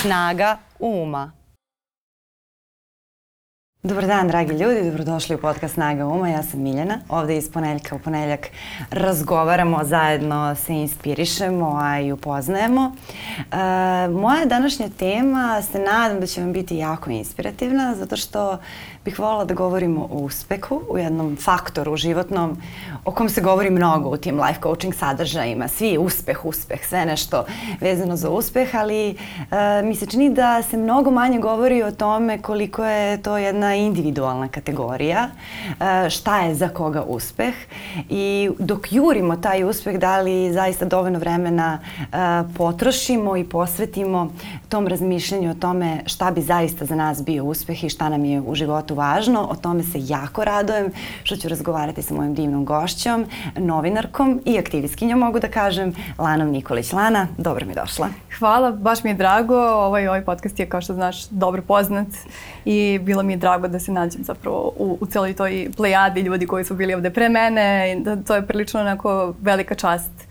Snaga uma. Dobar dan, dragi ljudi, dobrodošli u podcast Snaga Uma. Ja sam Miljana. Ovde iz poneljka u poneljak razgovaramo, zajedno se inspirišemo, a i upoznajemo. E, moja današnja tema se nadam da će vam biti jako inspirativna, zato što bih volila da govorimo o uspehu, u jednom faktoru životnom o kom se govori mnogo u tim life coaching sadržajima. Svi uspeh, uspeh, sve nešto vezano za uspeh, ali e, mi se čini da se mnogo manje govori o tome koliko je to jedna individualna kategorija, e, šta je za koga uspeh i dok jurimo taj uspeh, da li zaista dovoljno vremena e, potrošimo i posvetimo tom razmišljanju o tome šta bi zaista za nas bio uspeh i šta nam je u životu životu važno. O tome se jako radojem što ću razgovarati sa mojom divnom gošćom, novinarkom i aktivistkinjom, mogu da kažem, Lanom Nikolić. Lana, dobro mi došla. Hvala, baš mi je drago. Ovaj, ovaj podcast je, kao što znaš, dobro poznat i bilo mi je drago da se nađem zapravo u, u celoj toj plejadi ljudi koji su bili ovde pre mene. Da, to je prilično onako velika čast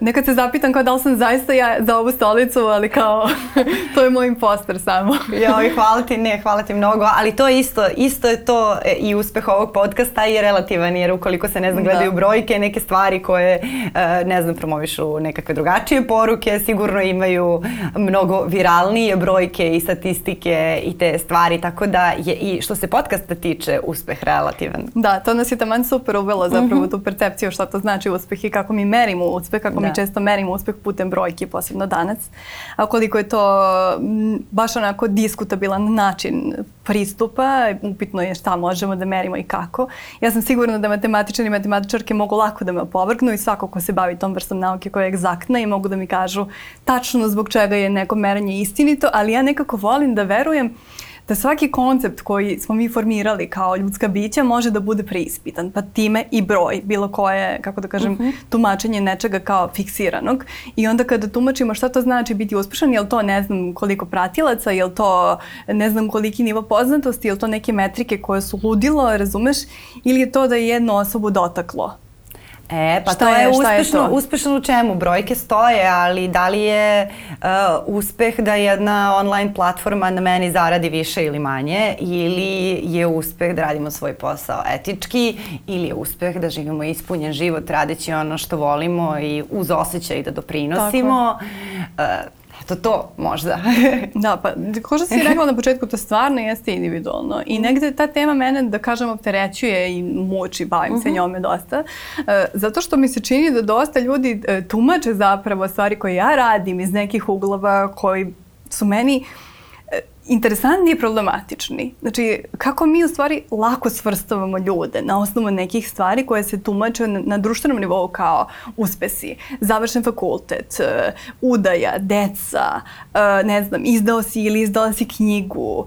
nekad se zapitam kao da li sam zaista ja za ovu stolicu, ali kao to je moj imposter samo. Joj, hvala ti, ne, hvala ti mnogo, ali to je isto, isto je to e, i uspeh ovog podcasta i relativan, jer ukoliko se, ne znam, gledaju da. brojke, neke stvari koje, e, ne znam, promovišu nekakve drugačije poruke, sigurno imaju mnogo viralnije brojke i statistike i te stvari, tako da je i što se podcasta tiče uspeh relativan. Da, to nas je taman super uvelo zapravo mm -hmm. tu percepciju šta to znači uspeh i kako mi merimo uspeh, kako da. mi često merimo uspeh putem brojki, posebno danas. A koliko je to baš onako diskutabilan način pristupa, upitno je šta možemo da merimo i kako. Ja sam sigurna da matematičari i matematičarke mogu lako da me opovrgnu i svako ko se bavi tom vrstom nauke koja je egzaktna i mogu da mi kažu tačno zbog čega je neko merenje istinito, ali ja nekako volim da verujem uh, da svaki koncept koji smo mi formirali kao ljudska bića može da bude preispitan, pa time i broj, bilo koje, kako da kažem, uh mhm. -huh. tumačenje nečega kao fiksiranog. I onda kada tumačimo šta to znači biti uspešan, je li to ne znam koliko pratilaca, je li to ne znam koliki nivo poznatosti, je li to neke metrike koje su ludilo, razumeš, ili je to da je jednu osobu dotaklo E, pa šta to je, je uspešno, je to? uspešno u čemu? Brojke stoje, ali da li je uh, uspeh da jedna online platforma na meni zaradi više ili manje ili je uspeh da radimo svoj posao etički ili je uspeh da živimo ispunjen život radeći ono što volimo i uz osjećaj da doprinosimo. Tako. Uh, Eto to možda. da, pa ko što si rekla na početku, to stvarno jeste individualno i negde ta tema mene, da kažem, opterećuje i muči, bavim uh -huh. se mhm. njome dosta, uh, zato što mi se čini da dosta ljudi uh, tumače zapravo stvari koje ja radim iz nekih uglova koji su meni uh, interesantni i problematični. Znači, kako mi u stvari lako svrstavamo ljude na osnovu nekih stvari koje se tumače na, na društvenom nivou kao uspesi, završen fakultet, uh, udaja, deca, uh, ne znam, izdao si ili izdala si knjigu.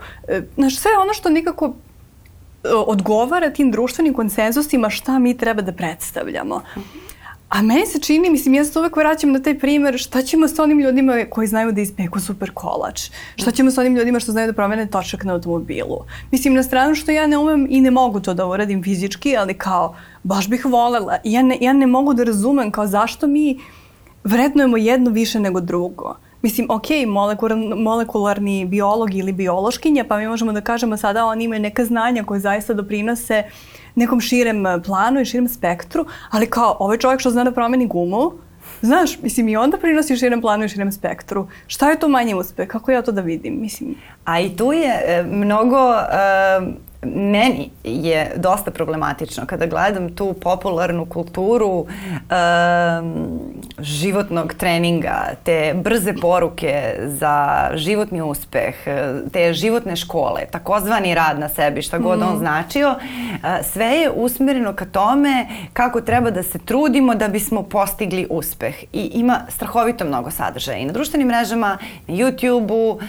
Znaš, sve ono što nekako odgovara tim društvenim konsenzusima šta mi treba da predstavljamo. A meni se čini, mislim, ja se uvek vraćam na taj primer, šta ćemo sa onim ljudima koji znaju da ispeku super kolač? Šta ćemo sa onim ljudima što znaju da promene točak na automobilu? Mislim, na stranu što ja ne umem i ne mogu to da uradim fizički, ali kao, baš bih volela. Ja ne, ja ne mogu da razumem kao zašto mi vrednujemo jedno više nego drugo. Mislim, ok, molekularni, molekularni biolog ili biološkinja, pa mi možemo da kažemo sada oni imaju neka znanja koje zaista doprinose uh, nekom širem eh, planu i širem spektru, ali kao ovaj čovjek što zna da promeni gumu, Znaš, mislim i onda prinosi širem planu i širem spektru. Šta je to manje uspeh? Kako ja to da vidim? Mislim. A i tu je e, mnogo e, meni je dosta problematično kada gledam tu popularnu kulturu um, životnog treninga, te brze poruke za životni uspeh, te životne škole, takozvani rad na sebi, šta god mm. on značio, uh, sve je usmereno ka tome kako treba da se trudimo da bismo postigli uspeh. I ima strahovito mnogo sadržaja i na društvenim mrežama, na YouTube-u uh,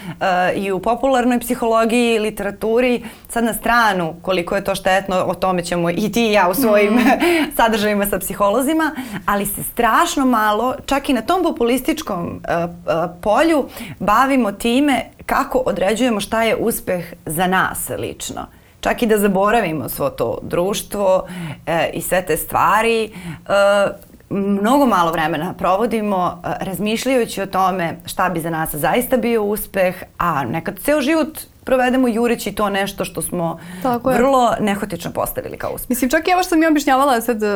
i u popularnoj psihologiji, literaturi, sad na stranu stranu koliko je to štetno, o tome ćemo i ti i ja u svojim mm. sadržajima sa psiholozima, ali se strašno malo, čak i na tom populističkom uh, uh, polju, bavimo time kako određujemo šta je uspeh za nas lično čak i da zaboravimo svo to društvo e, i sve te stvari, e, mnogo malo vremena provodimo uh, razmišljajući o tome šta bi za nas zaista bio uspeh, a nekad ceo život provedemo jureći to nešto što smo Tako vrlo nehotično postavili kao uspeh. Mislim, čak i ovo što sam ja objašnjavala sad uh,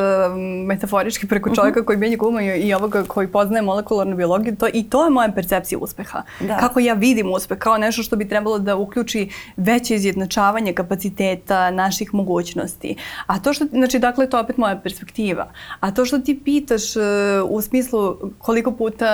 metaforički preko mhm. čovjeka uh -huh. koji menja gumu i, i ovoga koji poznaje molekularnu biologiju, to, i to je moja percepcija uspeha. Da. Kako ja vidim uspeh kao nešto što bi trebalo da uključi veće izjednačavanje kapaciteta naših mogućnosti. A to što, znači, dakle, to je opet moja perspektiva. A to što ti pitaš uh, u smislu koliko puta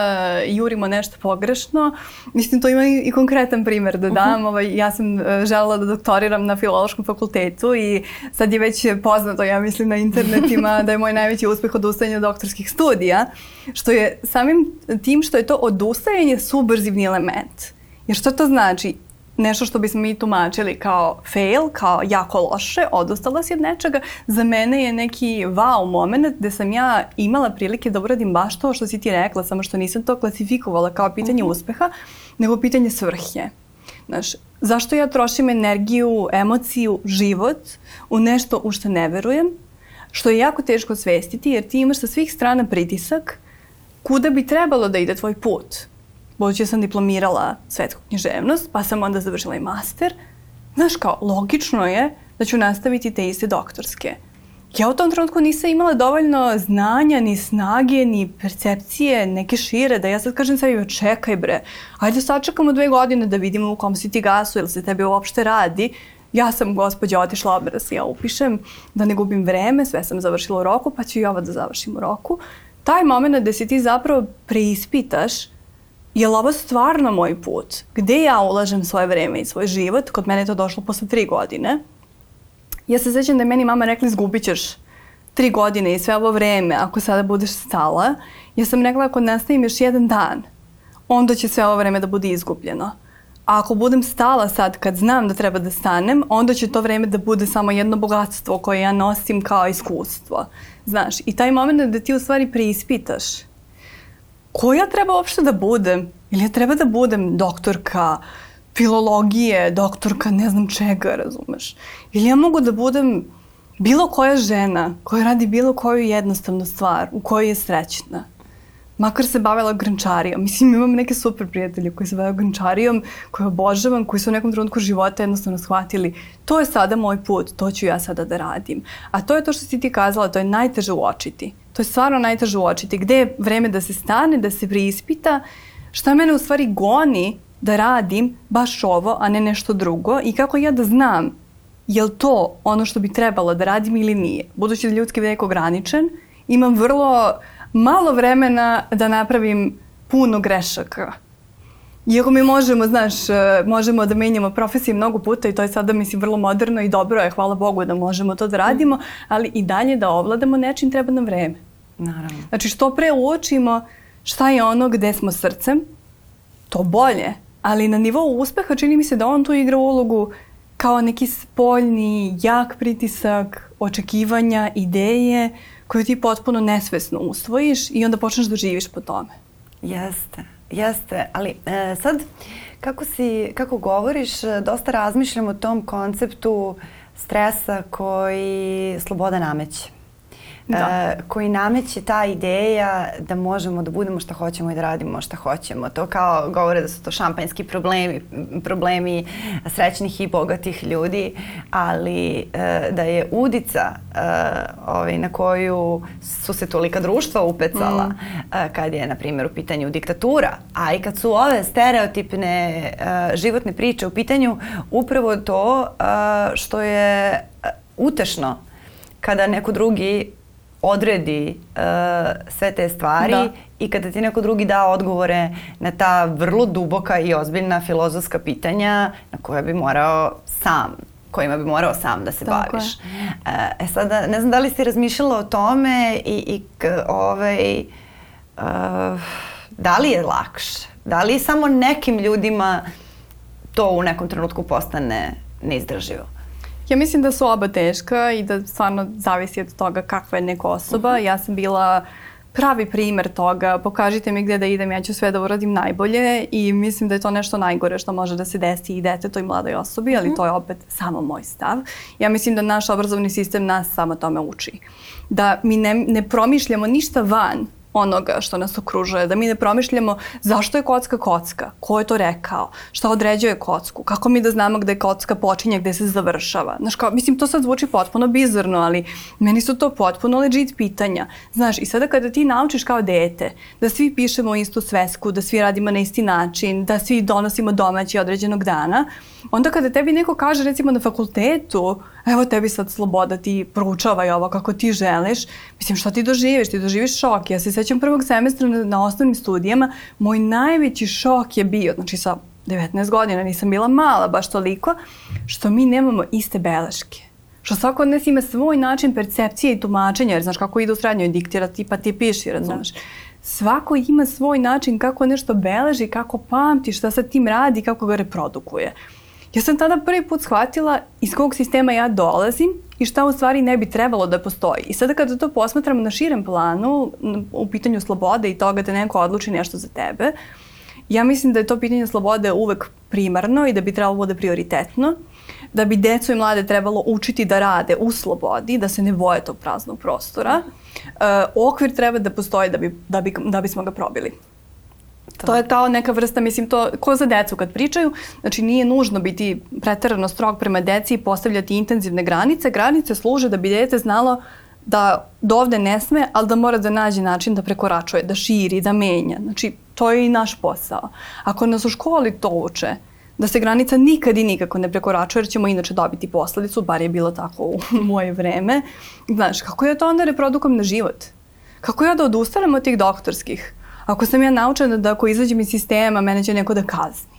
jurimo nešto pogrešno, mislim, to ima i, i konkretan primer da dam. Uh -huh. ovaj, ja sam e, želela da doktoriram na filološkom fakultetu i sad je već poznato, ja mislim, na internetima da je moj najveći uspeh odustajanje od doktorskih studija, što je samim tim što je to odustajanje subrzivni element. Jer što to znači? nešto što bismo mi tumačili kao fail, kao jako loše, odustala si od nečega, za mene je neki wow moment gde sam ja imala prilike da uradim baš to što si ti rekla, samo što nisam to klasifikovala kao pitanje uh mhm. -huh. uspeha, nego pitanje svrhe. Znaš, zašto ja trošim energiju, emociju, život u nešto u što ne verujem, što je jako teško svestiti jer ti imaš sa svih strana pritisak kuda bi trebalo da ide tvoj put. Budući da sam diplomirala svetsku književnost, pa sam onda završila i master, znaš kao, logično je da ću nastaviti te iste doktorske ja u tom trenutku nisam imala dovoljno znanja, ni snage, ni percepcije neke šire, da ja sad kažem sebi, čekaj bre, ajde sačekamo dve godine da vidimo u kom si ti gasu, ili se tebi uopšte radi. Ja sam gospođa otišla se ja upišem, da ne gubim vreme, sve sam završila u roku, pa ću i ovo da završim u roku. Taj moment gde se ti zapravo preispitaš je li ovo stvarno moj put? Gde ja ulažem svoje vreme i svoj život? Kod mene je to došlo posle tri godine Ja se sećam da je meni mama rekla izgubit ćeš tri godine i sve ovo vreme ako sada budeš stala. Ja sam rekla ako nastavim još jedan dan, onda će sve ovo vreme da bude izgubljeno. A ako budem stala sad kad znam da treba da stanem, onda će to vreme da bude samo jedno bogatstvo koje ja nosim kao iskustvo. Znaš, i taj moment da ti u stvari preispitaš ko ja treba uopšte da budem? Ili ja treba da budem doktorka, filologije, doktorka, ne znam čega, razumeš? Ili ja mogu da budem bilo koja žena koja radi bilo koju jednostavnu stvar u kojoj je srećna. Makar se bavila grančarijom. Mislim, imam neke super prijatelje koji se bavaju grančarijom, koje obožavam, koji su u nekom trenutku života jednostavno shvatili to je sada moj put, to ću ja sada da radim. A to je to što si ti kazala, to je najteže uočiti. To je stvarno najteže uočiti. Gde je vreme da se stane, da se priispita, šta mene u stvari goni da radim baš ovo, a ne nešto drugo i kako ja da znam je li to ono što bi trebalo da radim ili nije. Budući da ljudski vek ograničen, imam vrlo malo vremena da napravim puno grešaka. Iako mi možemo, znaš, e, možemo da menjamo profesije mnogo puta i to je sada, mislim, vrlo moderno i dobro je, hvala Bogu da možemo to da radimo, ali i dalje da ovladamo nečim treba nam vreme. Naravno. Znači, što pre uočimo šta je ono gde smo srcem, to bolje ali na nivou uspeha čini mi se da on tu igra ulogu kao neki spoljni, jak pritisak, očekivanja, ideje koje ti potpuno nesvesno usvojiš i onda počneš da živiš po tome. Jeste, jeste, ali e, sad kako, si, kako govoriš, dosta razmišljam o tom konceptu stresa koji sloboda nameće da. uh, koji nameće ta ideja da možemo da budemo šta hoćemo i da radimo šta hoćemo. To kao govore da su to šampanjski problemi, problemi srećnih i bogatih ljudi, ali uh, da je udica uh, ovaj, na koju su se tolika društva upecala mm. uh, kad je, na primjer, u pitanju diktatura, a i kad su ove stereotipne uh, životne priče u pitanju, upravo to uh, što je utešno kada neko drugi odredi uh, sve te stvari da. i kada ti neko drugi da odgovore na ta vrlo duboka i ozbiljna filozofska pitanja na koja bi morao sam kojima bi morao sam da se Tako baviš. Je. Uh, e sada, ne znam da li si razmišljala o tome i, i k, ovaj, uh, da li je lakše? Da li samo nekim ljudima to u nekom trenutku postane neizdrživo? Ja mislim da su oba teška i da stvarno zavisi od toga kakva je neka osoba. Uh mhm. -huh. Ja sam bila pravi primer toga, pokažite mi gde da idem, ja ću sve da uradim najbolje i mislim da je to nešto najgore što može da se desi i detetu i mladoj osobi, ali mm. to je opet samo moj stav. Ja mislim da naš obrazovni sistem nas samo tome uči. Da mi ne, ne promišljamo ništa van onoga što nas okružuje, da mi ne promišljamo zašto je kocka kocka, ko je to rekao, šta određuje kocku, kako mi da znamo gde kocka počinje, gde se završava. Znaš, kao, mislim, to sad zvuči potpuno bizarno, ali meni su to potpuno legit pitanja. Znaš, i sada kada ti naučiš kao dete da svi pišemo istu svesku, da svi radimo na isti način, da svi donosimo domaći određenog dana, onda kada tebi neko kaže recimo na fakultetu, evo tebi sad sloboda, ti proučavaj ovo kako ti želiš, mislim šta ti doživiš? Ti doživiš šok. Ja se sećam prvog semestra na, na osnovnim studijama, moj najveći šok je bio, znači sa 19 godina, nisam bila mala baš toliko, što mi nemamo iste beleške što svako od nas ima svoj način percepcije i tumačenja, jer znaš kako ide u srednjoj diktira, ti pa ti piši, razumeš. Svako ima svoj način kako nešto beleži, kako pamti, šta sa tim radi, kako ga reprodukuje. Ja sam tada prvi put shvatila iz kog sistema ja dolazim i šta u stvari ne bi trebalo da postoji. I sada kada to posmatramo na širem planu, u pitanju slobode i toga da neko odluči nešto za tebe, ja mislim da je to pitanje slobode uvek primarno i da bi trebalo bude prioritetno, da bi decu i mlade trebalo učiti da rade u slobodi, da se ne boje tog praznog prostora. Uh, okvir treba da postoji da, bi, da, bi, da bismo ga probili. To. to je ta neka vrsta, mislim, to ko za decu kad pričaju, znači nije nužno biti pretarano strog prema deci i postavljati intenzivne granice. Granice služe da bi dete znalo da dovde ne sme, ali da mora da nađe način da prekoračuje, da širi, da menja. Znači, to je i naš posao. Ako nas u školi to uče, da se granica nikad i nikako ne prekoračuje, jer ćemo inače dobiti posledicu, bar je bilo tako u moje vreme. Znaš, kako je to onda reprodukom na život? Kako ja da odustanem od tih doktorskih? Ako sam ja naučena da ako izađem iz sistema, mene će neko da kazni.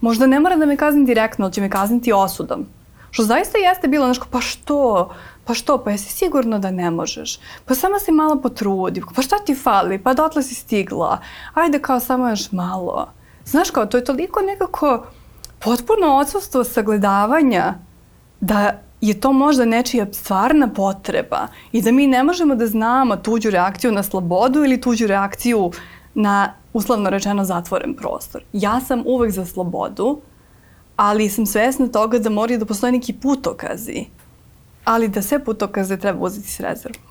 Možda ne mora da me kazni direktno, ali će me kazniti osudom. Što zaista jeste bilo, znaš, pa što? Pa što? Pa jesi sigurno da ne možeš? Pa samo se malo potrudi. Pa šta ti fali? Pa dotle si stigla. Ajde kao samo još malo. Znaš kao, to je toliko nekako potpuno odsustvo sagledavanja da je to možda nečija stvarna potreba i da mi ne možemo da znamo tuđu reakciju na slobodu ili tuđu reakciju na uslovno rečeno zatvoren prostor. Ja sam uvek za slobodu, ali sam svesna toga da moraju da postoje neki putokazi, ali da sve putokaze treba uzeti s rezervom.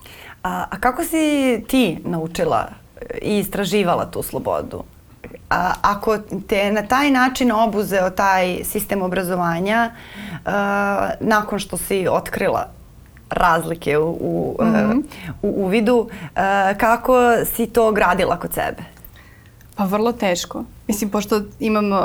A, a kako si ti naučila i istraživala tu slobodu? A, ako te na taj način obuzeo taj sistem obrazovanja a, nakon što si otkrila razlike u, u, mm -hmm. u, u vidu, a, kako si to gradila kod sebe? Pa vrlo teško. Mislim, pošto imam uh,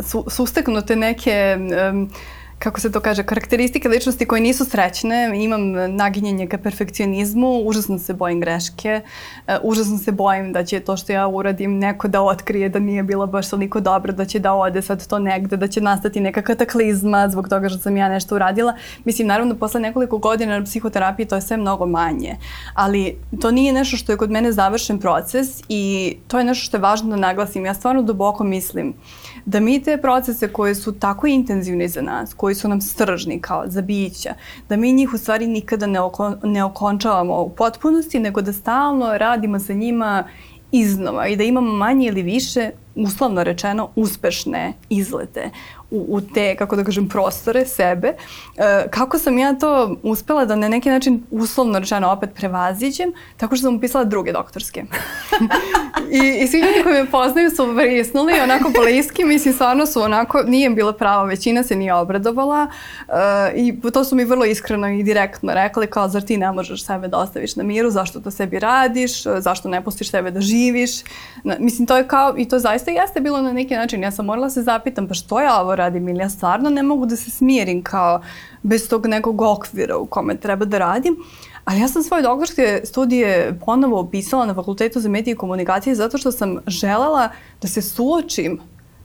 su, susteknute neke um, kako se to kaže, karakteristike ličnosti koje nisu srećne, imam naginjenje ka perfekcionizmu, užasno se bojim greške, uh, užasno se bojim da će to što ja uradim neko da otkrije da nije bila baš toliko dobro, da će da ode sad to negde, da će nastati neka kataklizma zbog toga što sam ja nešto uradila. Mislim, naravno, posle nekoliko godina na psihoterapiji to je sve mnogo manje, ali to nije nešto što je kod mene završen proces i to je nešto što je važno da naglasim. Ja stvarno duboko mislim da mi te procese koje su tako intenzivni za nas, koji su nam stržni kao za bića, da mi njih u stvari nikada ne, oko, ne okončavamo u potpunosti, nego da stalno radimo sa njima iznova i da imamo manje ili više, uslovno rečeno, uspešne izlete u, u te, kako da kažem, prostore sebe. E, kako sam ja to uspela da na neki način uslovno rečeno opet prevaziđem, tako što sam upisala druge doktorske. I, I svi ljudi koji me poznaju su vrisnuli onako bliski, mislim stvarno su onako, nije bila prava, većina se nije obradovala e, i to su mi vrlo iskreno i direktno rekli kao zar ti ne možeš sebe da ostaviš na miru, zašto to sebi radiš, zašto ne pustiš sebe da živiš. Na, mislim to je kao, i to zaista jeste bilo na neki način, ja sam morala se zapitam pa što ja ovo radim ili ja stvarno ne mogu da se smirim kao bez tog nekog okvira u kome treba da radim. Ali ja sam svoje doktorske studije ponovo opisala na Fakultetu za medije i komunikacije zato što sam želela da se suočim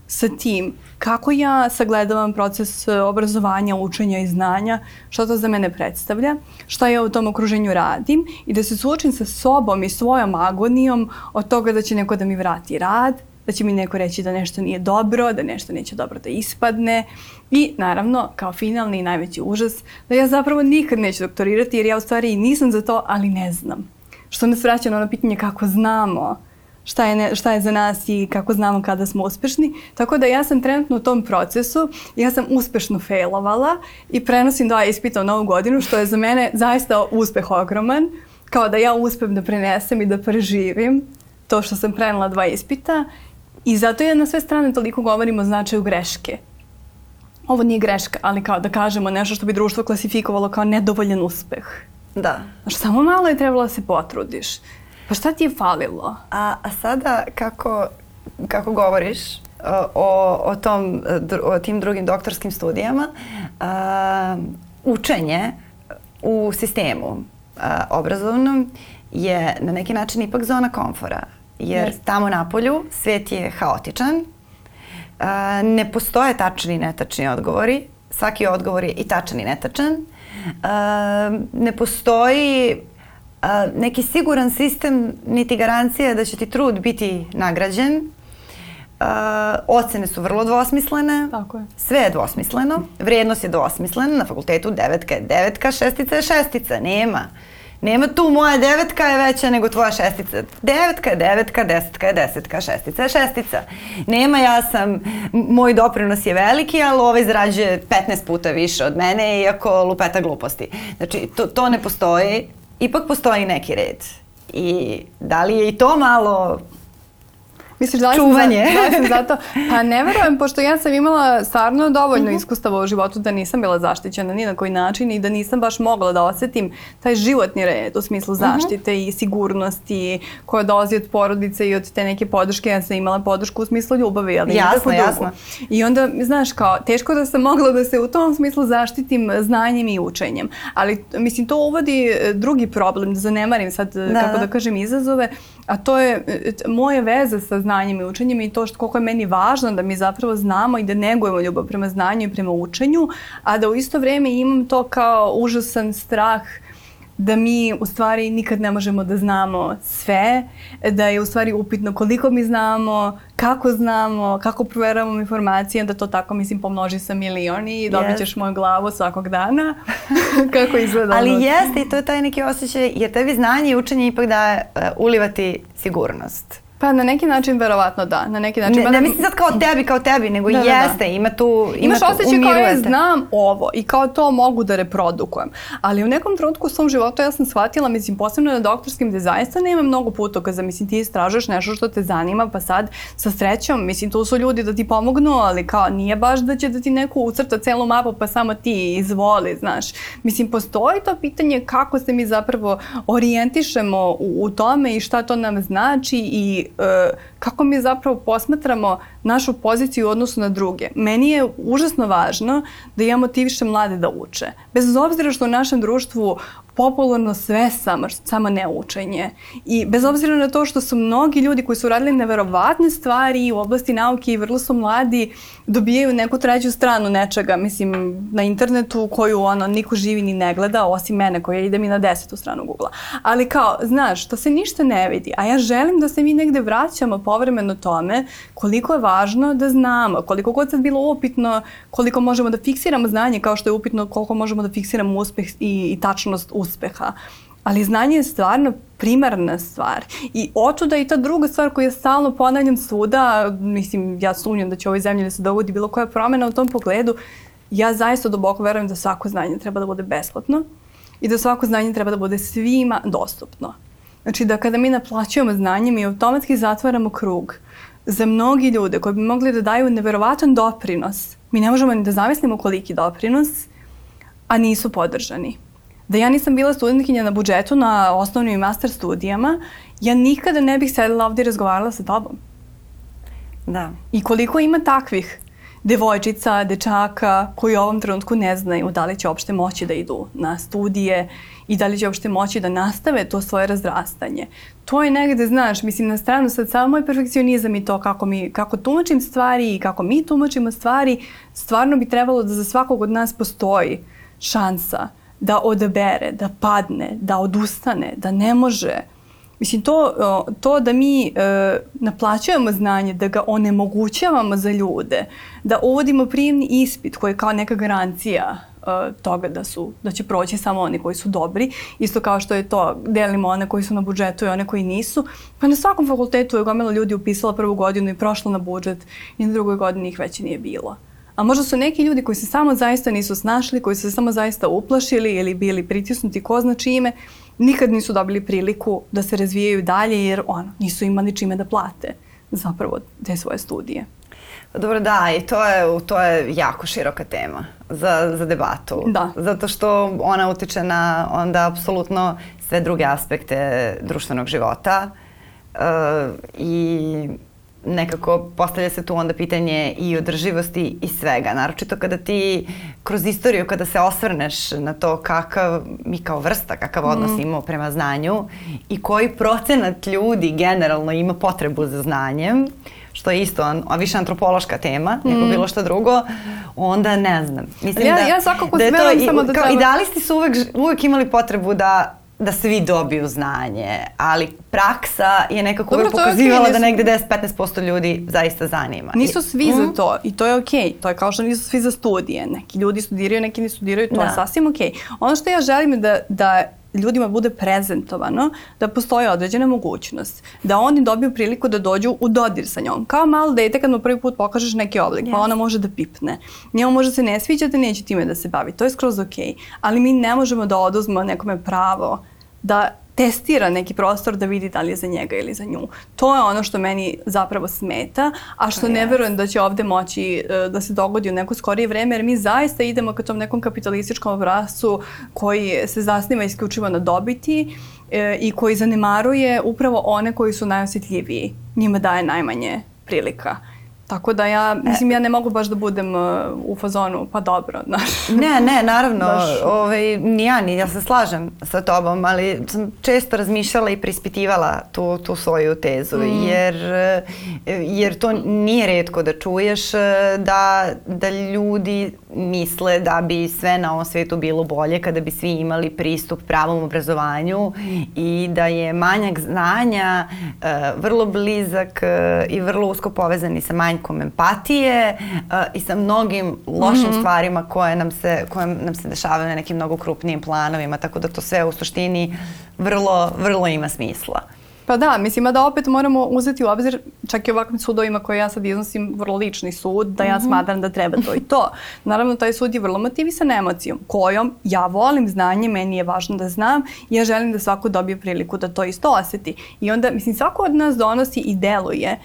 sa tim kako ja sagledavam proces e, obrazovanja, učenja i znanja, šta to za mene predstavlja, šta ja u tom okruženju radim i da se suočim sa sobom i svojom agonijom od toga da će neko da mi vrati rad, da će mi neko reći da nešto nije dobro, da nešto neće dobro da ispadne i naravno kao finalni i najveći užas da ja zapravo nikad neću doktorirati jer ja u stvari nisam za to, ali ne znam. što nas vraća na ono pitanje kako znamo šta je, ne, šta je za nas i kako znamo kada smo uspešni. Tako da ja sam trenutno u tom procesu, ja sam uspešno failovala i prenosim dva ispita u novu godinu, što je za mene zaista uspeh ogroman, kao da ja uspem da prenesem i da preživim to što sam prenela dva ispita i zato ja na sve strane toliko govorim o značaju greške. Ovo nije greška, ali kao da kažemo nešto što bi društvo klasifikovalo kao nedovoljan uspeh. Da. Znaš, samo malo je trebalo da se potrudiš. Pa šta ti je falilo? A, a sada kako, kako govoriš o, o, tom, o tim drugim doktorskim studijama, a, učenje u sistemu a, obrazovnom je na neki način ipak zona komfora. Jer yes. tamo na polju svet je haotičan, ne postoje tačni i netačni odgovori, svaki odgovor je i tačan i netačan, ne postoji neki siguran sistem niti garancija da će ti trud biti nagrađen. A, ocene su vrlo dvosmislene. Tako je. Sve je dvosmisleno. Vrijednost je dvosmislena. Na fakultetu devetka je devetka, šestica je šestica. Nema. Nema tu moja devetka je veća nego tvoja šestica. Devetka je devetka, desetka je desetka, šestica je šestica. Nema ja sam, moj doprinos je veliki, ali ovaj zarađuje 15 puta više od mene, iako lupeta gluposti. Znači, to, to ne postoji ipak postoji neki red. I da li je i to malo Misliš da li Čuvanje. Sam, da li sam zato? Pa ne verujem, pošto ja sam imala stvarno dovoljno mhm. -huh. iskustava u životu da nisam bila zaštićena ni na koji način i da nisam baš mogla da osetim taj životni red u smislu mhm. zaštite uh -huh. i sigurnosti koja dolazi od porodice i od te neke podrške. Ja sam imala podršku u smislu ljubavi, ali jasno, jasno. I onda, znaš, kao, teško da sam mogla da se u tom smislu zaštitim znanjem i učenjem. Ali, mislim, to uvodi drugi problem, da zanemarim sad, da, kako da. da kažem, izazove, a to je e, moje veze sa znanjem i učenjem i to što koliko je meni važno da mi zapravo znamo i da negujemo ljubav prema znanju i prema učenju, a da u isto vrijeme imam to kao užasan strah da mi u stvari nikad ne možemo da znamo sve, da je u stvari upitno koliko mi znamo, kako znamo, kako proveravamo informacije, da to tako mislim pomnoži sa milioni i dobit ćeš yes. moju glavu svakog dana kako izgleda. Ali jeste i to je taj neki osjećaj jer tebi znanje i učenje ipak da uh, ulivati sigurnost. Pa na neki način verovatno da, na neki način. Ne, ne mislim sad kao tebi, kao tebi, nego da, jeste, da, da. ima tu, ima Imaš tu, osjećaj kao ja znam ovo i kao to mogu da reprodukujem. Ali u nekom trenutku u svom životu ja sam shvatila, mislim, posebno na doktorskim zaista nema mnogo putokaza, mislim, ti istražuješ nešto što te zanima, pa sad sa srećom, mislim, tu su ljudi da ti pomognu, ali kao nije baš da će da ti neko ucrta celu mapu, pa samo ti izvoli, znaš. Mislim, postoji to pitanje kako se mi zapravo orijentišemo u, u tome i šta to nam znači i E, kako mi zapravo posmatramo našu poziciju u odnosu na druge. Meni je užasno važno da ja motivišem mlade da uče. Bez obzira što u našem društvu popularno sve samo, samo neučenje. I bez obzira na to što su mnogi ljudi koji su radili neverovatne stvari u oblasti nauke i vrlo su mladi, dobijaju neku treću stranu nečega, mislim, na internetu koju ono, niko živi ni ne gleda, osim mene koja ide mi na desetu stranu Google-a. Ali kao, znaš, to se ništa ne vidi, a ja želim da se mi negde vraćamo povremeno tome koliko je važno da znamo, koliko god sad bilo upitno, koliko možemo da fiksiramo znanje, kao što je upitno koliko možemo da fiksiramo uspeh i, i tačnost uspeha. Ali znanje je stvarno primarna stvar. I otuda i ta druga stvar koju ja stalno ponavljam svuda, mislim, ja sumnjam da će ovoj zemlji da se dogodi bilo koja promena u tom pogledu, ja zaista duboko verujem da svako znanje treba da bude besplatno i da svako znanje treba da bude svima dostupno. Znači da kada mi naplaćujemo znanje, mi automatski zatvaramo krug za mnogi ljude koji bi mogli da daju neverovatan doprinos. Mi ne možemo ni da zamislimo koliki doprinos, a nisu podržani da ja nisam bila studentkinja na budžetu na osnovnim i master studijama, ja nikada ne bih sedela ovde i razgovarala sa tobom. Da. I koliko ima takvih devojčica, dečaka koji u ovom trenutku ne znaju da li će uopšte moći da idu na studije i da li će uopšte moći da nastave to svoje razrastanje. To je negde, znaš, mislim na stranu sad samo moj perfekcionizam i to kako, mi, kako tumačim stvari i kako mi tumačimo stvari, stvarno bi trebalo da za svakog od nas postoji šansa da odabere, da padne, da odustane, da ne može. Mislim, to, to da mi e, naplaćujemo znanje, da ga onemogućavamo za ljude, da uvodimo prijemni ispit koji je kao neka garancija uh, toga da su da će proći samo oni koji su dobri. Isto kao što je to delimo one koji su na budžetu i one koji nisu. Pa na svakom fakultetu je gomila ljudi upisala prvu godinu i prošla na budžet i na drugoj godini ih već nije bilo. A možda su neki ljudi koji se samo zaista nisu snašli, koji su se samo zaista uplašili ili bili pritisnuti ko zna čime, nikad nisu dobili priliku da se razvijaju dalje jer ono, nisu imali čime da plate zapravo te svoje studije. Dobro, da, i to je, to je jako široka tema za, za debatu. Da. Zato što ona utiče na onda apsolutno sve druge aspekte društvenog života uh, i nekako postavlja se tu onda pitanje i održivosti i svega. Naročito kada ti kroz istoriju, kada se osvrneš na to kakav mi kao vrsta, kakav odnos mm. imamo prema znanju i koji procenat ljudi generalno ima potrebu za znanjem, što je isto a više antropološka tema mm. nego bilo što drugo, onda ne znam. Mislim ja, da, ja svakako da je to, samo da kao treba... idealisti su uvek, uvek imali potrebu da da svi dobiju znanje, ali praksa je nekako uvek pokazivala okay, da negde 10-15% ljudi zaista zanima. Nisu svi mm. za mhm. to i to je okej. Okay. To je kao što nisu svi za studije. Neki ljudi studiraju, neki ne studiraju, to da. je sasvim okej. Okay. Ono što ja želim da, da ljudima bude prezentovano da postoji određena mogućnost, da oni dobiju priliku da dođu u dodir sa njom. Kao malo dete kad mu prvi put pokažeš neki oblik, yes. pa ona može da pipne. Njemu može se ne sviđati, neće time da se bavi. To je skroz okej. Okay. Ali mi ne možemo da oduzmemo nekome pravo da testira neki prostor da vidi da li je za njega ili za nju. To je ono što meni zapravo smeta, a što ne verujem da će ovde moći uh, da se dogodi u neko skorije vreme, jer mi zaista idemo ka tom nekom kapitalističkom obrascu koji se zasniva isključivo na dobiti uh, i koji zanemaruje upravo one koji su najosjetljiviji. Njima daje najmanje prilika. Tako da ja, mislim, ja ne mogu baš da budem uh, u fazonu, pa dobro, znaš. Ne, ne, naravno, baš... ovaj, ni ja, ni ja se slažem sa tobom, ali sam često razmišljala i prispitivala tu, tu svoju tezu, mm. jer, jer to nije redko da čuješ da, da ljudi misle da bi sve na ovom svetu bilo bolje kada bi svi imali pristup pravom obrazovanju i da je manjak znanja uh, vrlo blizak uh, i vrlo usko povezan i sa manjkom empatije uh, i sa mnogim lošim mm -hmm. stvarima koje nam, se, koje nam se dešavaju na nekim mnogo krupnijim planovima, tako da to sve u suštini vrlo, vrlo ima smisla. Pa da, mislim da opet moramo uzeti u obzir, čak i ovakvim sudovima koje ja sad iznosim, vrlo lični sud, da ja -hmm. smatram da treba to i to. Naravno, taj sud je vrlo motivisan emocijom, kojom ja volim znanje, meni je važno da znam i ja želim da svako dobije priliku da to isto oseti. I onda, mislim, svako od nas donosi i deluje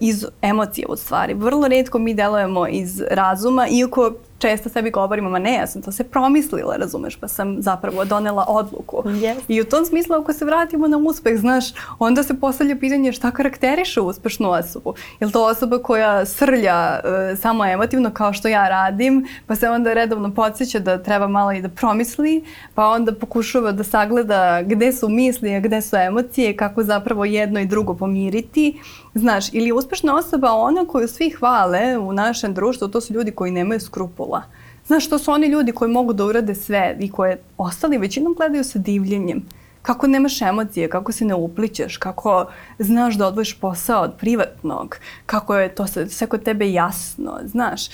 iz emocije u stvari. Vrlo redko mi delujemo iz razuma, iako često sebi govorimo, ma ne, ja sam to se promislila, razumeš, pa sam zapravo donela odluku. Yes. I u tom smislu, ako se vratimo na uspeh, znaš, onda se postavlja pitanje šta karakteriše uspešnu osobu. Je li to osoba koja srlja uh, samo emotivno kao što ja radim, pa se onda redovno podsjeća da treba malo i da promisli, pa onda pokušava da sagleda gde su misli, a gde su emocije, kako zapravo jedno i drugo pomiriti. Znaš, ili uspešna osoba ona koju svi hvale u našem društvu, to su ljudi koji nemaju skrupula pola. Znaš, to su oni ljudi koji mogu da urade sve i koje ostali većinom gledaju sa divljenjem. Kako nemaš emocije, kako se ne uplićeš, kako znaš da odvojiš posao od privatnog, kako je to sve kod tebe jasno, znaš.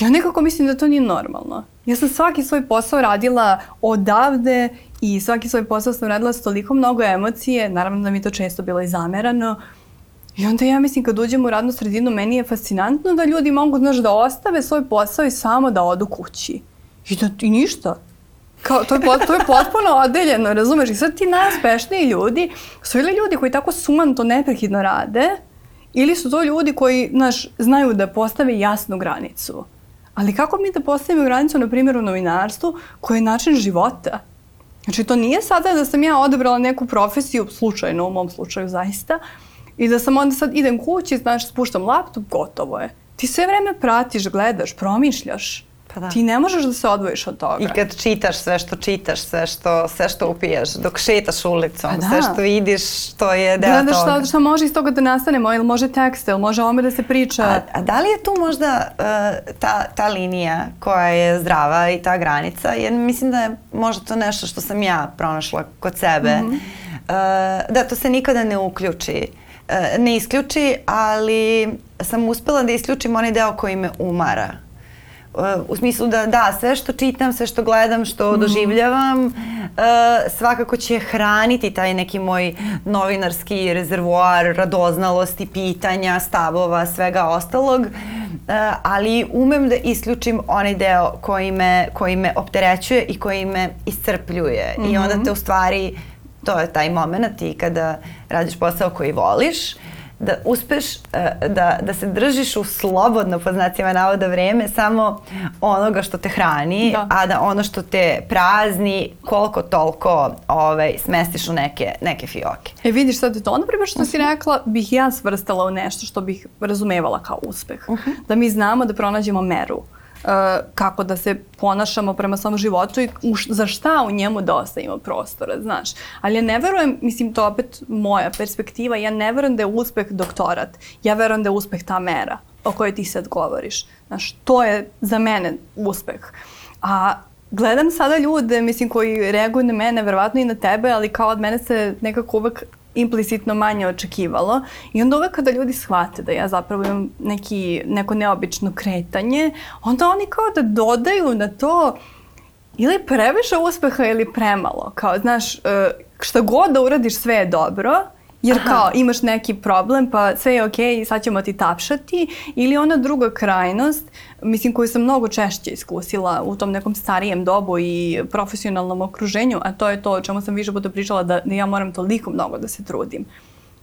Ja nekako mislim da to nije normalno. Ja sam svaki svoj posao radila odavde i svaki svoj posao sam radila s toliko mnogo emocije, naravno da mi to često bilo i zamerano, I onda ja mislim kad uđem u radnu sredinu meni je fascinantno da ljudi mogu znaš, da ostave svoj posao i samo da odu kući. I, da, i ništa. Kao, to, je, to je potpuno odeljeno, razumeš? I sad ti najuspešniji ljudi su ili ljudi koji tako suman to neprekidno rade ili su to ljudi koji, znaš, znaju da postave jasnu granicu. Ali kako mi da postavimo granicu, na primjer, u novinarstvu, koji je način života? Znači, to nije sada da sam ja odebrala neku profesiju, slučajno u mom slučaju zaista, I da sam onda sad idem kući, znaš, spuštam laptop, gotovo je. Ti sve vreme pratiš, gledaš, promišljaš. Pa da. Ti ne možeš da se odvojiš od toga. I kad čitaš sve što čitaš, sve što, sve što upiješ, dok šetaš ulicom, pa da. sve što vidiš, to je deo Gledaš toga. Gledaš šta, šta može iz toga da nastane, ili može tekst, ili može ome da se priča. A, a da li je tu možda uh, ta, ta linija koja je zdrava i ta granica? Jer mislim da je možda to nešto što sam ja pronašla kod sebe. Mm -hmm. uh, da to se nikada ne uključi ne isključi, ali sam uspela da isključim onaj deo koji me umara. u smislu da da, sve što čitam, sve što gledam, što mm. doživljavam, uh, svakako će hraniti taj neki moj novinarski rezervoar radoznalosti, pitanja, stavova, svega ostalog, uh, ali umem da isključim onaj deo koji me, koji me opterećuje i koji me iscrpljuje mm -hmm. i onda mhm. te u stvari to je taj moment i kada radiš posao koji voliš, da uspeš e, da, da se držiš u slobodno, po znacima navoda, vreme samo onoga što te hrani, da. a da ono što te prazni koliko toliko ovaj, smestiš u neke, neke fioke. E vidiš sad to, na primjer što si mhm. rekla, bih ja svrstala u nešto što bih razumevala kao uspeh. Uh mhm. -huh. Da mi znamo da pronađemo meru. Uh, kako da se ponašamo prema svom životu i za šta u njemu dosta ima prostora, znaš. Ali ja ne verujem, mislim to opet moja perspektiva, ja ne verujem da je uspeh doktorat. Ja verujem da je uspeh ta mera o kojoj ti sad govoriš. Znaš, to je za mene uspeh. A gledam sada ljude, mislim, koji reaguju na mene, verovatno i na tebe, ali kao od mene se nekako uvek implicitno manje očekivalo i onda uvek kada ljudi shvate da ja zapravo imam neki, neko neobično kretanje, onda oni kao da dodaju na to ili previše uspeha ili premalo. Kao, znaš, e, šta god da uradiš sve je dobro, Jer Aha. kao imaš neki problem pa sve je okej okay, i sad ćemo ti tapšati ili ona druga krajnost mislim koju sam mnogo češće iskusila u tom nekom starijem dobu i profesionalnom okruženju a to je to o čemu sam više puta pričala da, da ja moram toliko mnogo da se trudim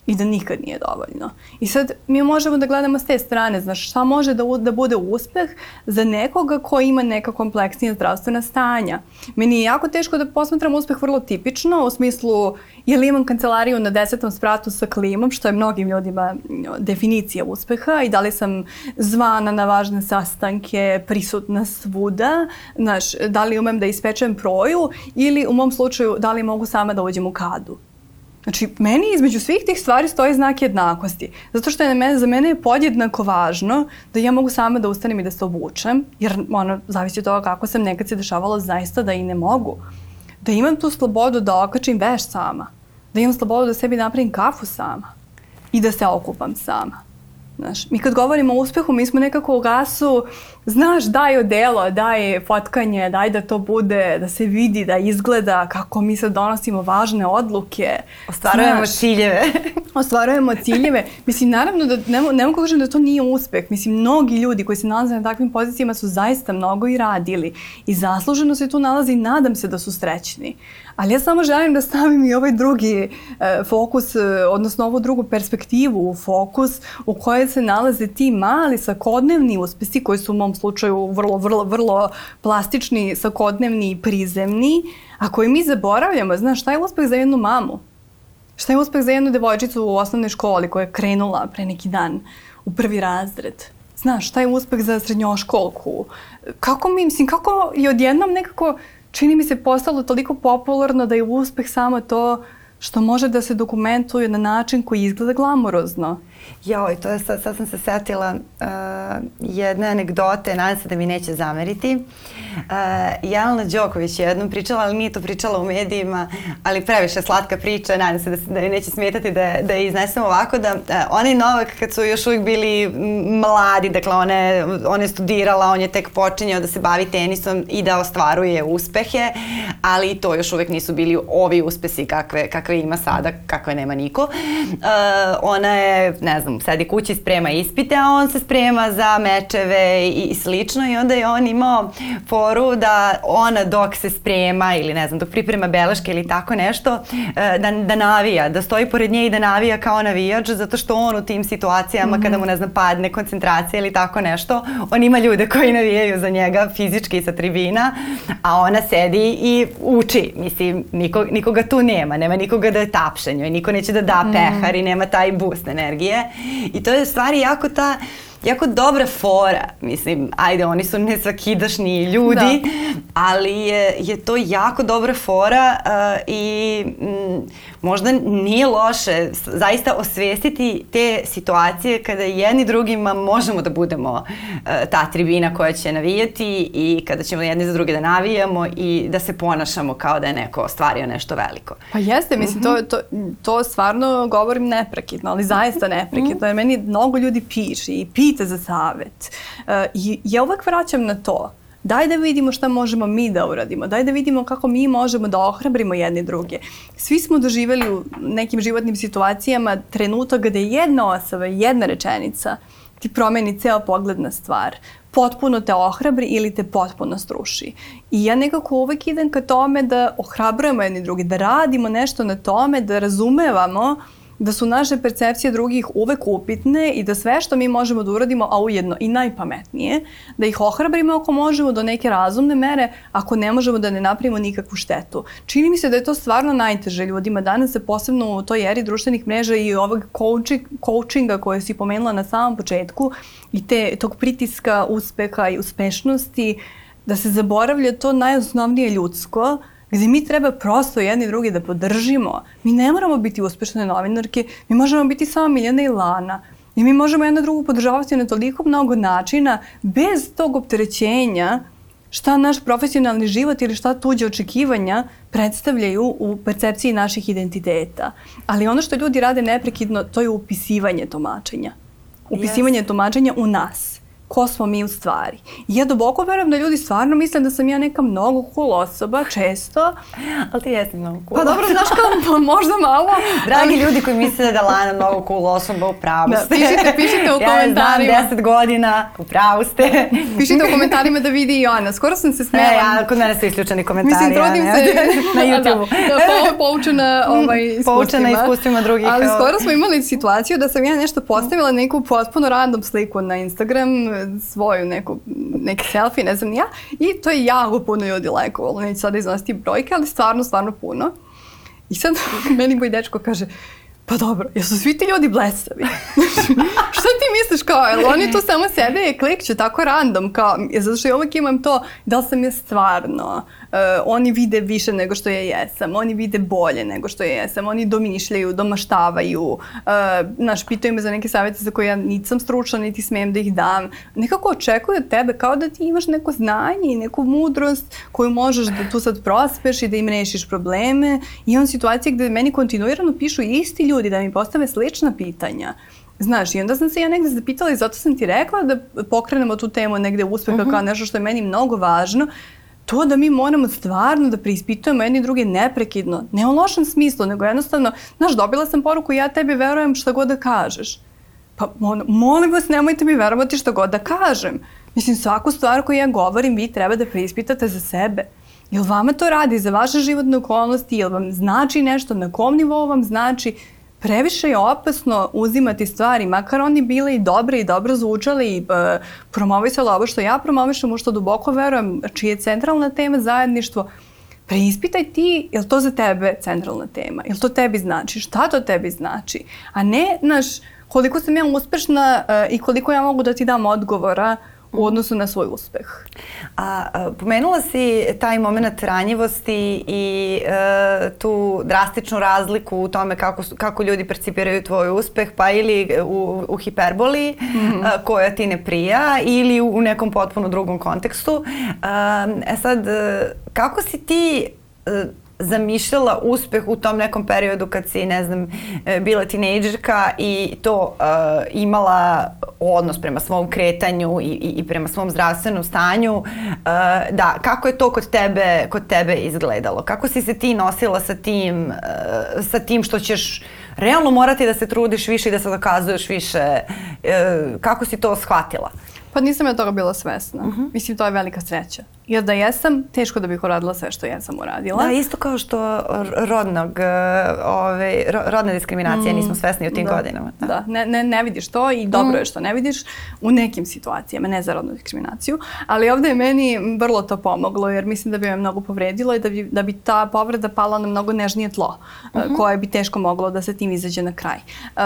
i da nikad nije dovoljno. I sad mi možemo da gledamo s te strane, znaš, šta može da, da bude uspeh za nekoga ko ima neka kompleksnija zdravstvena stanja. Meni je jako teško da posmatram uspeh vrlo tipično, u smislu je li imam kancelariju na desetom spratu sa klimom, što je mnogim ljudima definicija uspeha i da li sam zvana na važne sastanke, prisutna svuda, znaš, da li umem da ispečem proju ili u mom slučaju da li mogu sama da uđem u kadu. Znači, meni između svih tih stvari stoji znak jednakosti. Zato što je mene, za mene je podjednako važno da ja mogu sama da ustanem i da se obučem, jer ono, zavisi od toga kako sam nekad se dešavalo zaista da i ne mogu. Da imam tu slobodu da okačim veš sama. Da imam slobodu da sebi napravim kafu sama. I da se okupam sama. Znaš, mi kad govorimo o uspehu, mi smo nekako u gasu, znaš, daj odelo, daj fotkanje, daj da to bude, da se vidi, da izgleda kako mi sad donosimo važne odluke. Ostvarujemo znaš, ciljeve. ostvarujemo ciljeve. Mislim, naravno da ne, ne mogu kažem da to nije uspeh. Mislim, mnogi ljudi koji se nalaze na takvim pozicijama su zaista mnogo i radili i zasluženo se tu nalazi i nadam se da su srećni. Ali ja samo želim da stavim i ovaj drugi e, fokus, e, odnosno ovu drugu perspektivu u fokus u kojoj se nalaze ti mali svakodnevni uspesi koji su u mom slučaju vrlo, vrlo, vrlo plastični, svakodnevni i prizemni, a koji mi zaboravljamo. Znaš, šta je uspeh za jednu mamu? Šta je uspeh za jednu devojčicu u osnovnoj školi koja je krenula pre neki dan u prvi razred? Znaš, šta je uspeh za srednjoškolku? Kako mi, mislim, kako je odjednom nekako čini mi se postalo toliko popularno da je uspeh samo to što može da se dokumentuje na način koji izgleda glamorozno. Joj, to je sad, sad sam se setila uh, jedne anegdote, nadam se da mi neće zameriti. Uh, Jelena Đoković je jednom pričala, ali nije to pričala u medijima, ali previše slatka priča, nadam se da, da mi neće smetati da, da je iznesem ovako, da uh, onaj Novak kad su još uvijek bili mladi, dakle one, one je studirala, on je tek počinjao da se bavi tenisom i da ostvaruje uspehe, ali to još uvijek nisu bili ovi uspesi kakve, kakve ima sada, kakve nema niko. Uh, ona je, ne znam, sedi kući sprema ispite, a on se sprema za mečeve i, i slično i onda je on imao foru da ona dok se sprema ili ne znam, dok priprema beleške ili tako nešto, e, da, da navija, da stoji pored nje i da navija kao navijač, zato što on u tim situacijama mm -hmm. kada mu, ne znam, padne koncentracija ili tako nešto, on ima ljude koji navijaju za njega fizički sa tribina, a ona sedi i uči. Mislim, niko, nikoga tu nema, nema nikoga da je tapšenju i niko neće da da mm. pehar i nema taj boost energije. I to je stvari jako ta jako dobra fora. Mislim, ajde, oni su nesvakidašni ljudi, da. ali je, je to jako dobra fora uh, i m, možda nije loše zaista osvestiti te situacije kada jedni drugima možemo da budemo uh, ta tribina koja će navijati i kada ćemo jedni za druge da navijamo i da se ponašamo kao da je neko ostvario nešto veliko. Pa jeste, mislim, mm -hmm. to, to, to stvarno govorim neprekidno, ali zaista neprekidno, mm -hmm. jer meni mnogo ljudi piše i pita pita za savet. Uh, I ja uvek vraćam na to daj da vidimo šta možemo mi da uradimo, daj da vidimo kako mi možemo da ohrabrimo jedni druge. Svi smo doživjeli u nekim životnim situacijama trenutak gde jedna osoba, jedna rečenica ti promeni ceo pogled na stvar potpuno te ohrabri ili te potpuno struši. I ja nekako uvek idem ka tome da ohrabrujemo jedni drugi, da radimo nešto na tome, da razumevamo uh, da su naše percepcije drugih uvek upitne i da sve što mi možemo da uradimo, a ujedno i najpametnije, da ih ohrabrimo ako možemo do neke razumne mere, ako ne možemo da ne napravimo nikakvu štetu. Čini mi se da je to stvarno najteže ljudima danas, se posebno u toj eri društvenih mreža i ovog coaching, coachinga koje si pomenula na samom početku i te, tog pritiska uspeha i uspešnosti, da se zaboravlja to najosnovnije ljudsko, gde mi treba prosto jedni drugi da podržimo. Mi ne moramo biti uspešne novinarke, mi možemo biti samo Miljana i Lana. I mi možemo jedna drugu podržavati na toliko mnogo načina bez tog opterećenja šta naš profesionalni život ili šta tuđe očekivanja predstavljaju u percepciji naših identiteta. Ali ono što ljudi rade neprekidno, to je upisivanje tumačenja. Upisivanje yes. tumačenja u nas ko smo mi u stvari. Ja duboko verujem da ljudi stvarno misle da sam ja neka mnogo cool osoba, često. Ali ti jesi mnogo cool. Pa dobro, znaš kao, možda malo. Dragi ali... ljudi koji misle da Lana mnogo cool osoba, pravu da, ste. Pišite, pišite u komentarima. Ja znam 10 godina, pravu ste. pišite u komentarima da vidi i ona. Skoro sam se smela. E, ja, kod mene su isključeni komentari. Mislim, trudim ja, se na YouTube. Da, da, da, poučena ovaj, iskustvima. Poučena iskustvima drugih. Ali skoro smo imali situaciju da sam ja nešto postavila neku potpuno random sliku na Instagram svoju neku, neki selfie, ne znam ja, i to je jako puno ljudi lajkovalo, neću sada iznositi brojke, ali stvarno, stvarno puno. I sad meni moj dečko kaže, pa dobro, jesu svi ti ljudi blesavi? Šta ti misliš kao, jel oni tu samo sebe je klikću tako random, kao, zato što ja uvek imam to, da li sam je stvarno, uh, oni vide više nego što ja jesam, oni vide bolje nego što ja jesam, oni domišljaju, domaštavaju, uh, znaš, pitaju me za neke savjete za koje ja nisam stručna, niti smem da ih dam. Nekako očekuju od tebe kao da ti imaš neko znanje i neku mudrost koju možeš da tu sad prospeš i da im rešiš probleme. I imam situacije gde meni kontinuirano pišu isti ljudi da mi postave slična pitanja. Znaš, i onda sam se ja negde zapitala i zato sam ti rekla da pokrenemo tu temu negde uspeha uh -huh. kao mhm. nešto što je meni mnogo važno, to da mi moramo stvarno da preispitujemo jedni druge neprekidno, ne u lošem smislu, nego jednostavno, znaš, dobila sam poruku, ja tebi verujem šta god da kažeš. Pa, on, molim vas, nemojte mi verovati šta god da kažem. Mislim, svaku stvar koju ja govorim, vi treba da preispitate za sebe. Jel vama to radi za vaše životne okolnosti, jel vam znači nešto, na kom nivou vam znači, previše je opasno uzimati stvari, makar oni bile i dobre i dobro zvučali i uh, promovisali ovo što ja promovišem, u što duboko verujem, čije je centralna tema zajedništvo, preispitaj ti, je li to za tebe centralna tema? Je li to tebi znači? Šta to tebi znači? A ne, znaš, koliko sam ja uspešna uh, i koliko ja mogu da ti dam odgovora u odnosu na svoj uspeh. A, a pomenula si taj moment ranjivosti i e, tu drastičnu razliku u tome kako, kako ljudi percipiraju tvoj uspeh, pa ili u, u hiperboli mm -hmm. a, koja ti ne prija ili u, u nekom potpuno drugom kontekstu. A, e sad, kako si ti e, zamišljala uspeh u tom nekom periodu kad si, ne znam, e, bila tinejdžerka i to uh, imala odnos prema svom kretanju i, i, i prema svom zdravstvenom stanju. Uh, da, kako je to kod tebe, kod tebe izgledalo? Kako si se ti nosila sa tim, uh, sa tim što ćeš realno morati da se trudiš više i da se dokazuješ više? Uh, kako si to shvatila? Pa nisam ja toga bila svesna. Uh mhm. -huh. Mislim, to je velika sreća. Jer da jesam, teško da bih uradila sve što jesam uradila. Da, isto kao što rodnog, e, ove, rodne diskriminacije mm, nismo svesni u tim da, godinama. Da, da ne, ne, ne vidiš to i dobro mm. je što ne vidiš u nekim situacijama, ne za rodnu diskriminaciju, ali ovde je meni vrlo to pomoglo jer mislim da bi me mnogo povredilo i da bi, da bi ta povreda pala na mnogo nežnije tlo mm -hmm. koje bi teško moglo da se tim izađe na kraj. Uh,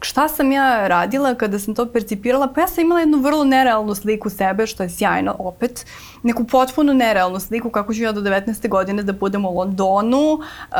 šta sam ja radila kada sam to percipirala? Pa ja sam imala jednu vrlo nerealnu sliku sebe, što je sjajno opet. Neku potpuno nerealnu sliku kako ću ja do 19. godine da budem u Londonu uh,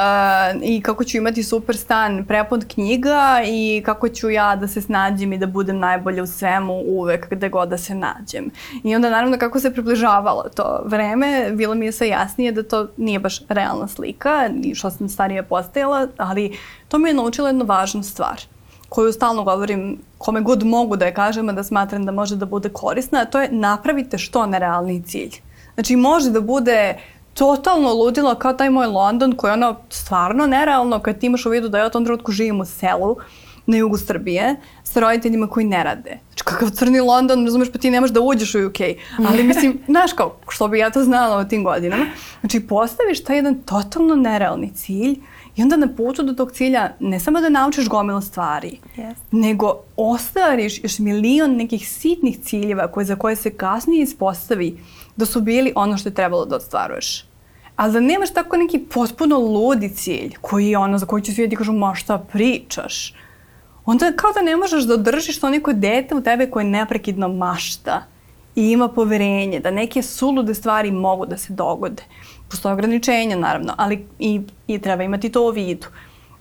i kako ću imati super stan prepod knjiga i kako ću ja da se snađem i da budem najbolje u svemu uvek gde god da se nađem. I onda naravno kako se približavalo to vreme, bilo mi je sve jasnije da to nije baš realna slika što sam starije postajala, ali to mi je naučila jednu važnu stvar – koju stalno govorim kome god mogu da je kažem, a da smatram da može da bude korisna, a to je napravite što nerealni cilj. Znači može da bude totalno ludilo kao taj moj London koji je ono stvarno nerealno kad ti imaš u vidu da ja u tom trenutku živim u selu na jugu Srbije sa roditeljima koji ne rade. Znači kakav crni London, razumeš, pa ti nemaš da uđeš u UK. Ali mislim, znaš kao, što bi ja to znala o tim godinama. Znači postaviš taj jedan totalno nerealni cilj I onda na putu do tog cilja ne samo da naučiš gomilu stvari, yes. nego ostvariš još milion nekih sitnih ciljeva koje, za koje se kasnije ispostavi da su bili ono što je trebalo da ostvaruješ. Ali da nemaš tako neki potpuno ludi cilj koji je ono za koji će svi da ti kažu ma šta pričaš. Onda kao da ne možeš da održiš to neko dete u tebe koje neprekidno mašta i ima poverenje da neke sulude stvari mogu da se dogode. Postoje ograničenja, naravno, ali i, i treba imati to u vidu.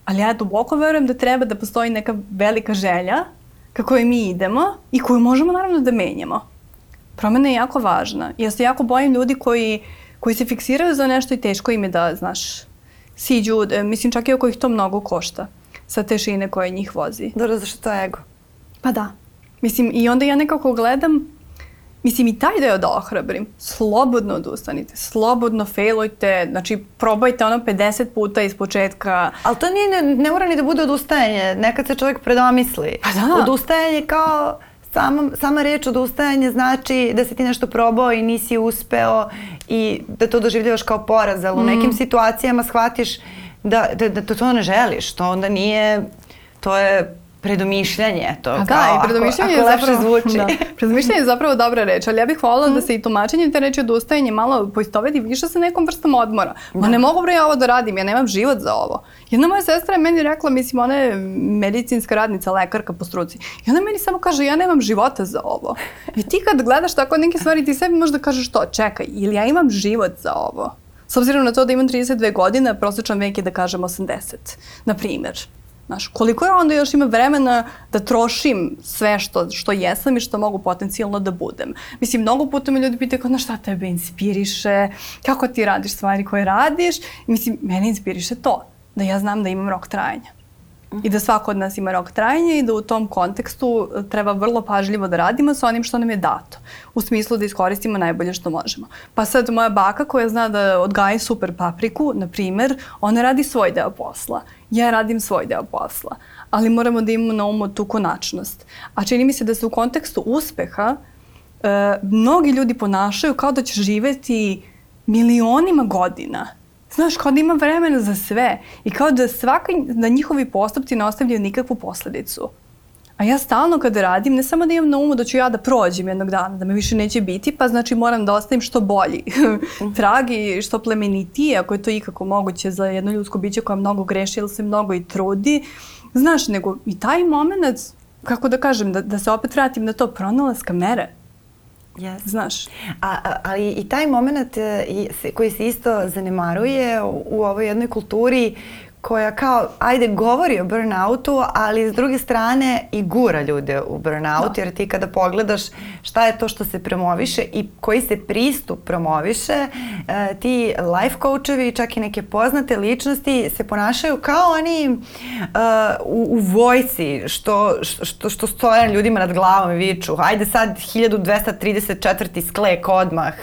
Ali ja duboko verujem da treba da postoji neka velika želja ka kojoj mi idemo i koju možemo naravno da menjamo. Promena je jako važna. Ja se jako bojim ljudi koji, koji se fiksiraju za nešto i teško im je da, znaš, siđu, e, mislim čak i oko ih to mnogo košta sa tešine koje njih vozi. Dobro, zašto to je ego? Pa da. Mislim, i onda ja nekako gledam Mislim, i taj deo da ohrabrim. Slobodno odustanite, slobodno failujte, znači probajte ono 50 puta iz početka. Ali to nije, ne, ne mora ni da bude odustajanje, nekad se čovjek predomisli. Pa da. Odustajanje kao sama, sama reč odustajanje znači da si ti nešto probao i nisi uspeo i da to doživljavaš kao poraz, ali mm. u nekim situacijama shvatiš da, da, da to ne želiš, to onda nije, to je predomišljanje to. A da, kao, i predomišljanje ako, ako je zapravo, zvuči. Da, predomišljanje je zapravo dobra reč, ali ja bih voljela mm. da se i tumačenjem te reči odustajanje malo poistoveti više sa nekom vrstom odmora. Da. Ma ne mogu bre ja ovo da radim, ja nemam život za ovo. Jedna moja sestra je meni rekla, mislim, ona je medicinska radnica, lekarka po struci. I ona meni samo kaže, ja nemam života za ovo. I ti kad gledaš tako neke stvari, ti sebi možda kažeš to, čekaj, ili ja imam život za ovo. S obzirom na to da imam 32 godine, prosječan vek je da kažem 80, na primjer. Znaš, koliko ja onda još ima vremena da trošim sve što, što jesam i što mogu potencijalno da budem. Mislim, mnogo puta me ljudi pitaju kao, na šta tebe inspiriše, kako ti radiš stvari koje radiš. Mislim, mene inspiriše to, da ja znam da imam rok trajanja i da svako od nas ima rok trajanja i da u tom kontekstu e, treba vrlo pažljivo da radimo sa onim što nam je dato. U smislu da iskoristimo najbolje što možemo. Pa sad moja baka koja zna da odgaji super papriku, na primer, ona radi svoj deo posla. Ja radim svoj deo posla. Ali moramo da imamo na umu tu konačnost. A čini mi se da se u kontekstu uspeha e, mnogi ljudi ponašaju kao da će živeti milionima godina Znaš, kao da ima vremena za sve i kao da svaki, da njihovi postupci ne ostavljaju nikakvu posledicu. A ja stalno kada radim, ne samo da imam na umu da ću ja da prođem jednog dana, da me više neće biti, pa znači moram da ostavim što bolji trag i što plemenitiji, ako je to ikako moguće za jedno ljudsko biće koja mnogo greši ili se mnogo i trudi. Znaš, nego i taj moment, kako da kažem, da, da se opet vratim na to pronalaska mere. Yes. Znaš. A, a, ali i taj moment e, koji se isto zanemaruje u, u ovoj jednoj kulturi koja kao, ajde, govori o burnoutu, ali s druge strane i gura ljude u burnout, da. jer ti kada pogledaš šta je to što se promoviše i koji se pristup promoviše, e, ti life coachevi, čak i neke poznate ličnosti se ponašaju kao oni uh, u, u vojci, što, što, što stoje ljudima nad glavom i viču, ajde sad 1234. sklek odmah.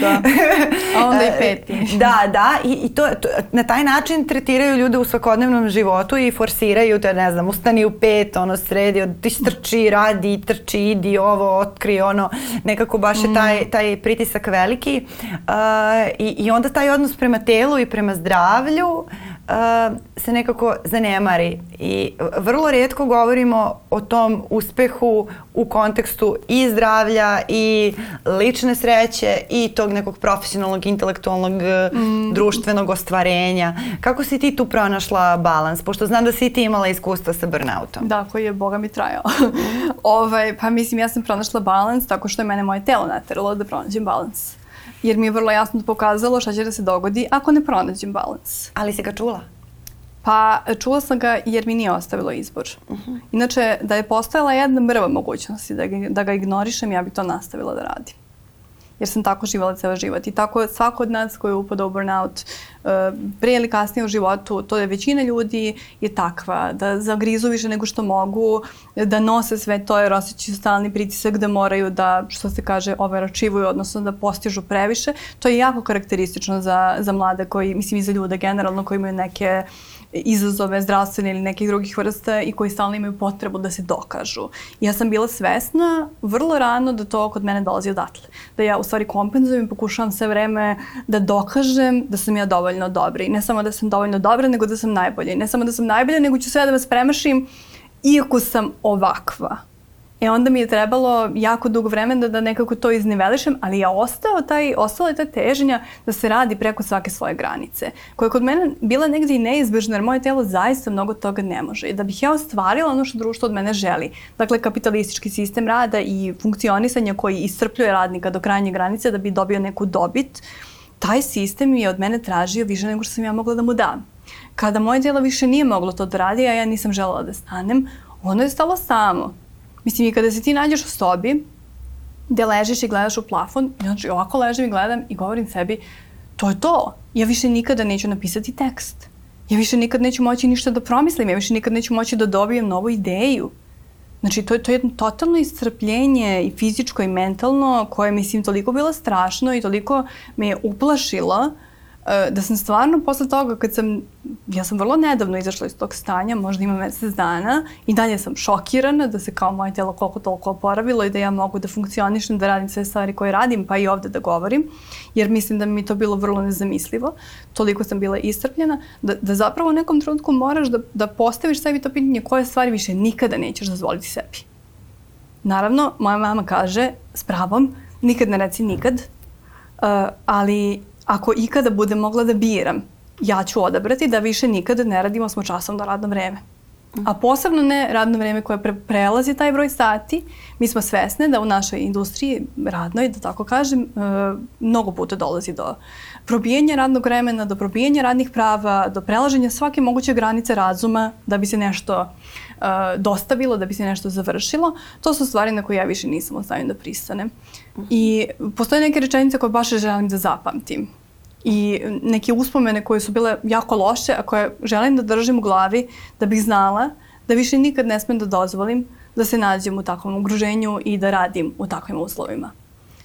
Da, a onda i peti. da, da, i, i to, to, na taj način tretiraju ljude u svakodnevnom životu i forsiraju te, ne znam, ustani u pet, ono, sredi, ti strči, radi, trči, idi ovo, otkri, ono, nekako baš je taj, mm. taj pritisak veliki uh, i, i onda taj odnos prema telu i prema zdravlju uh, se nekako zanemari i vrlo redko govorimo o tom uspehu u kontekstu i zdravlja i lične sreće i tog nekog profesionalnog, intelektualnog, mm. društvenog ostvarenja. Kako si ti tu pronašla balans? Pošto znam da si ti imala iskustva sa burnoutom. Da, koji je Boga mi trajao. ovaj, pa mislim, ja sam pronašla balans tako što je mene moje telo nateralo da pronađem balans jer mi je vrlo jasno pokazalo šta će da se dogodi ako ne pronađem balans. Ali si ga čula? Pa čula sam ga jer mi nije ostavilo izbor. Uh -huh. Inače, da je postojala jedna mrva mogućnosti da ga, da ga ignorišem, ja bih to nastavila da radim. Jer sam tako živala ceo život. I tako svako od nas koji je upadao u burnout uh, pre ili kasnije u životu, to je većina ljudi je takva, da zagrizu više nego što mogu, da nose sve to jer osjećaju stalni pritisak da moraju da, što se kaže, overačivuju, odnosno da postižu previše. To je jako karakteristično za, za mlade koji, mislim i za ljude generalno koji imaju neke izazove zdravstvene ili nekih drugih vrsta i koji stalno imaju potrebu da se dokažu. Ja sam bila svesna vrlo rano da to kod mene dolazi odatle. Da ja u stvari kompenzujem i pokušavam sve vreme da dokažem da sam ja dovoljno dobra. I ne samo da sam dovoljno dobra, nego da sam najbolja. I ne samo da sam najbolja, nego ću sve da vas premašim iako sam ovakva. E onda mi je trebalo jako dugo vremena da, nekako to iznivelišem, ali je ostao taj, ostala je ta težnja da se radi preko svake svoje granice, koja je kod mene bila negde i neizbežna, jer moje telo zaista mnogo toga ne može. I da bih ja ostvarila ono što društvo od mene želi, dakle kapitalistički sistem rada i funkcionisanje koji iscrpljuje radnika do krajnje granice da bi dobio neku dobit, taj sistem je od mene tražio više nego što sam ja mogla da mu dam. Kada moje telo više nije moglo to da radi, a ja nisam želela da stanem, ono je stalo samo Mislim, i kada se ti nađeš u sobi, gde ležiš i gledaš u plafon, znači ovako ležem i gledam i govorim sebi, to je to. Ja više nikada neću napisati tekst. Ja više nikad neću moći ništa da promislim, ja više nikad neću moći da dobijem novu ideju. Znači, to je, to je jedno totalno iscrpljenje i fizičko i mentalno koje, mislim, toliko bilo strašno i toliko me je uplašilo uh, da sam stvarno posle toga kad sam, ja sam vrlo nedavno izašla iz tog stanja, možda ima mesec dana i dalje sam šokirana da se kao moje telo koliko toliko oporavilo i da ja mogu da funkcionišem, da radim sve stvari koje radim, pa i ovde da govorim, jer mislim da mi to bilo vrlo nezamislivo, toliko sam bila istrpljena, da, da zapravo u nekom trenutku moraš da, da postaviš sebi to pitanje koje stvari više nikada nećeš dozvoliti sebi. Naravno, moja mama kaže s pravom, nikad ne reci nikad, uh, ali ako ikada budem mogla da biram, ja ću odabrati da više nikada ne radimo smo časom na radno vreme. A posebno ne radno vreme koje pre prelazi taj broj sati. Mi smo svesne da u našoj industriji radnoj, da tako kažem, e, mnogo puta dolazi do probijanja radnog vremena, do probijanja radnih prava, do prelaženja svake moguće granice razuma da bi se nešto uh, dostavilo, da bi se nešto završilo. To su stvari na koje ja više nisam stanju da pristanem. I postoje neke rečenice koje baš želim da zapamtim i neke uspomene koje su bile jako loše, a koje želim da držim u glavi da bih znala da više nikad ne smem da dozvolim da se nađem u takvom okruženju i da radim u takvim uslovima.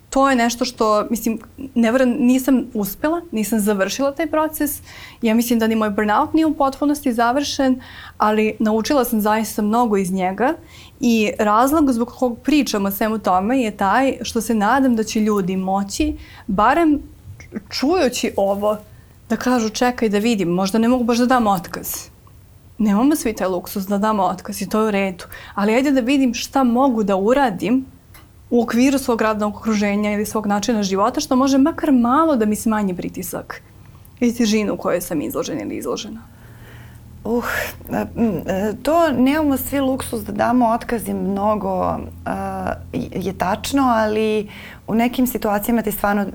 To je nešto što, mislim, ne nisam uspela, nisam završila taj proces. Ja mislim da ni moj burnout nije u potpunosti završen, ali naučila sam zaista mnogo iz njega i razlog zbog kog pričam o svemu tome je taj što se nadam da će ljudi moći barem čujući ovo, da kažu čekaj da vidim, možda ne mogu baš da dam otkaz. Nemamo svi taj luksus da damo otkaz i to je u redu. Ali ajde da vidim šta mogu da uradim u okviru svog radnog okruženja ili svog načina života, što može makar malo da mi smanji pritisak i težinu u kojoj sam izložena ili izložena. Uh, e, to nemamo svi luksus da damo je mnogo uh, je tačno, ali u nekim situacijama ti stvarno uh,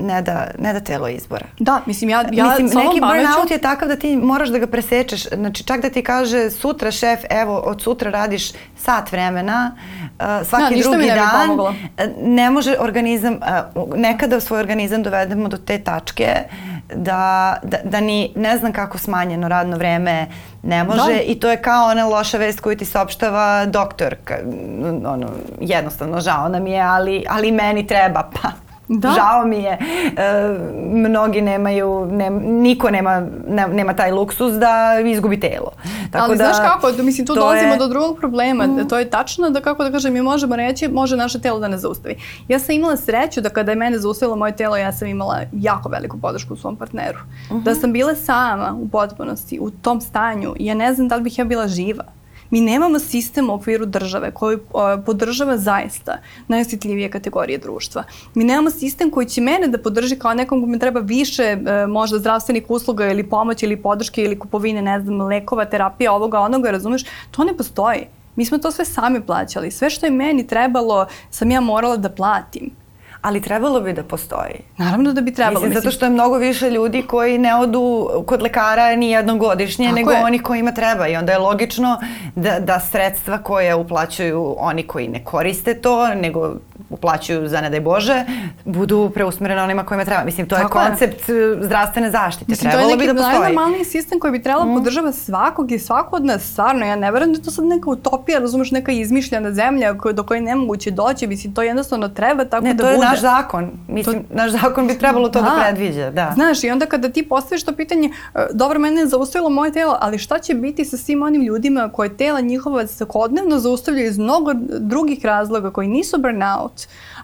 ne, da, ne da telo izbora. Da, mislim, ja, ja mislim, neki burnout je takav da ti moraš da ga presečeš. Znači, čak da ti kaže sutra šef, evo, od sutra radiš sat vremena, uh, svaki da, drugi ne dan. Ne može organizam, uh, nekada svoj organizam dovedemo do te tačke da, da, da ni ne znam kako smanjeno radno vreme ne može da. i to je kao ona loša vest koju ti saopštava doktor. Ono, jednostavno žao nam je, ali, ali meni treba, pa Da. Žao mi je, e, mnogi nemaju, ne, niko nema, ne, nema taj luksus da izgubi telo. Tako Ali da, znaš kako, mislim tu dolazimo je... do drugog problema, mm. to je tačno da kako da kažem, mi možemo reći, može naše telo da ne zaustavi. Ja sam imala sreću da kada je mene zaustavilo moje telo, ja sam imala jako veliku podršku u svom partneru. Mm -hmm. Da sam bila sama u potpunosti, u tom stanju, ja ne znam da li bih ja bila živa. Mi nemamo sistem u okviru države koji podržava zaista najosjetljivije kategorije društva. Mi nemamo sistem koji će mene da podrži kao nekom kome treba više e, možda zdravstvenih usluga ili pomoći ili podrške ili kupovine, ne znam, lekova, terapija, ovoga, onoga, razumeš? To ne postoji. Mi smo to sve sami plaćali. Sve što je meni trebalo sam ja morala da platim ali trebalo bi da postoji. Naravno da bi trebalo. Mislim, mislim. zato što je mnogo više ljudi koji ne odu kod lekara ni jednom godišnje, Tako nego je. oni kojima treba i onda je logično da, da sredstva koje uplaćuju oni koji ne koriste to, nego uplaćuju za ne daj Bože, budu preusmerene onima kojima treba. Mislim, to Tako je koncept je. zdravstvene zaštite. Mislim, Trebalo to je neki bi da najnormalniji sistem koji bi trebalo mm. podržava svakog i svako od nas. Stvarno, ja ne verujem da je to sad neka utopija, razumeš, neka izmišljena zemlja do koje nemoguće doći. Mislim, to jednostavno treba tako ne, da bude. Ne, to je naš zakon. Mislim, to... naš zakon bi trebalo to da, da predviđa. Da. Znaš, i onda kada ti postaviš to pitanje, e, dobro, mene je zaustavilo moje telo, ali šta će biti sa svim onim ljudima koje tela njihova svakodnevno zaustavljaju iz mnogo drugih razloga koji nisu burnout,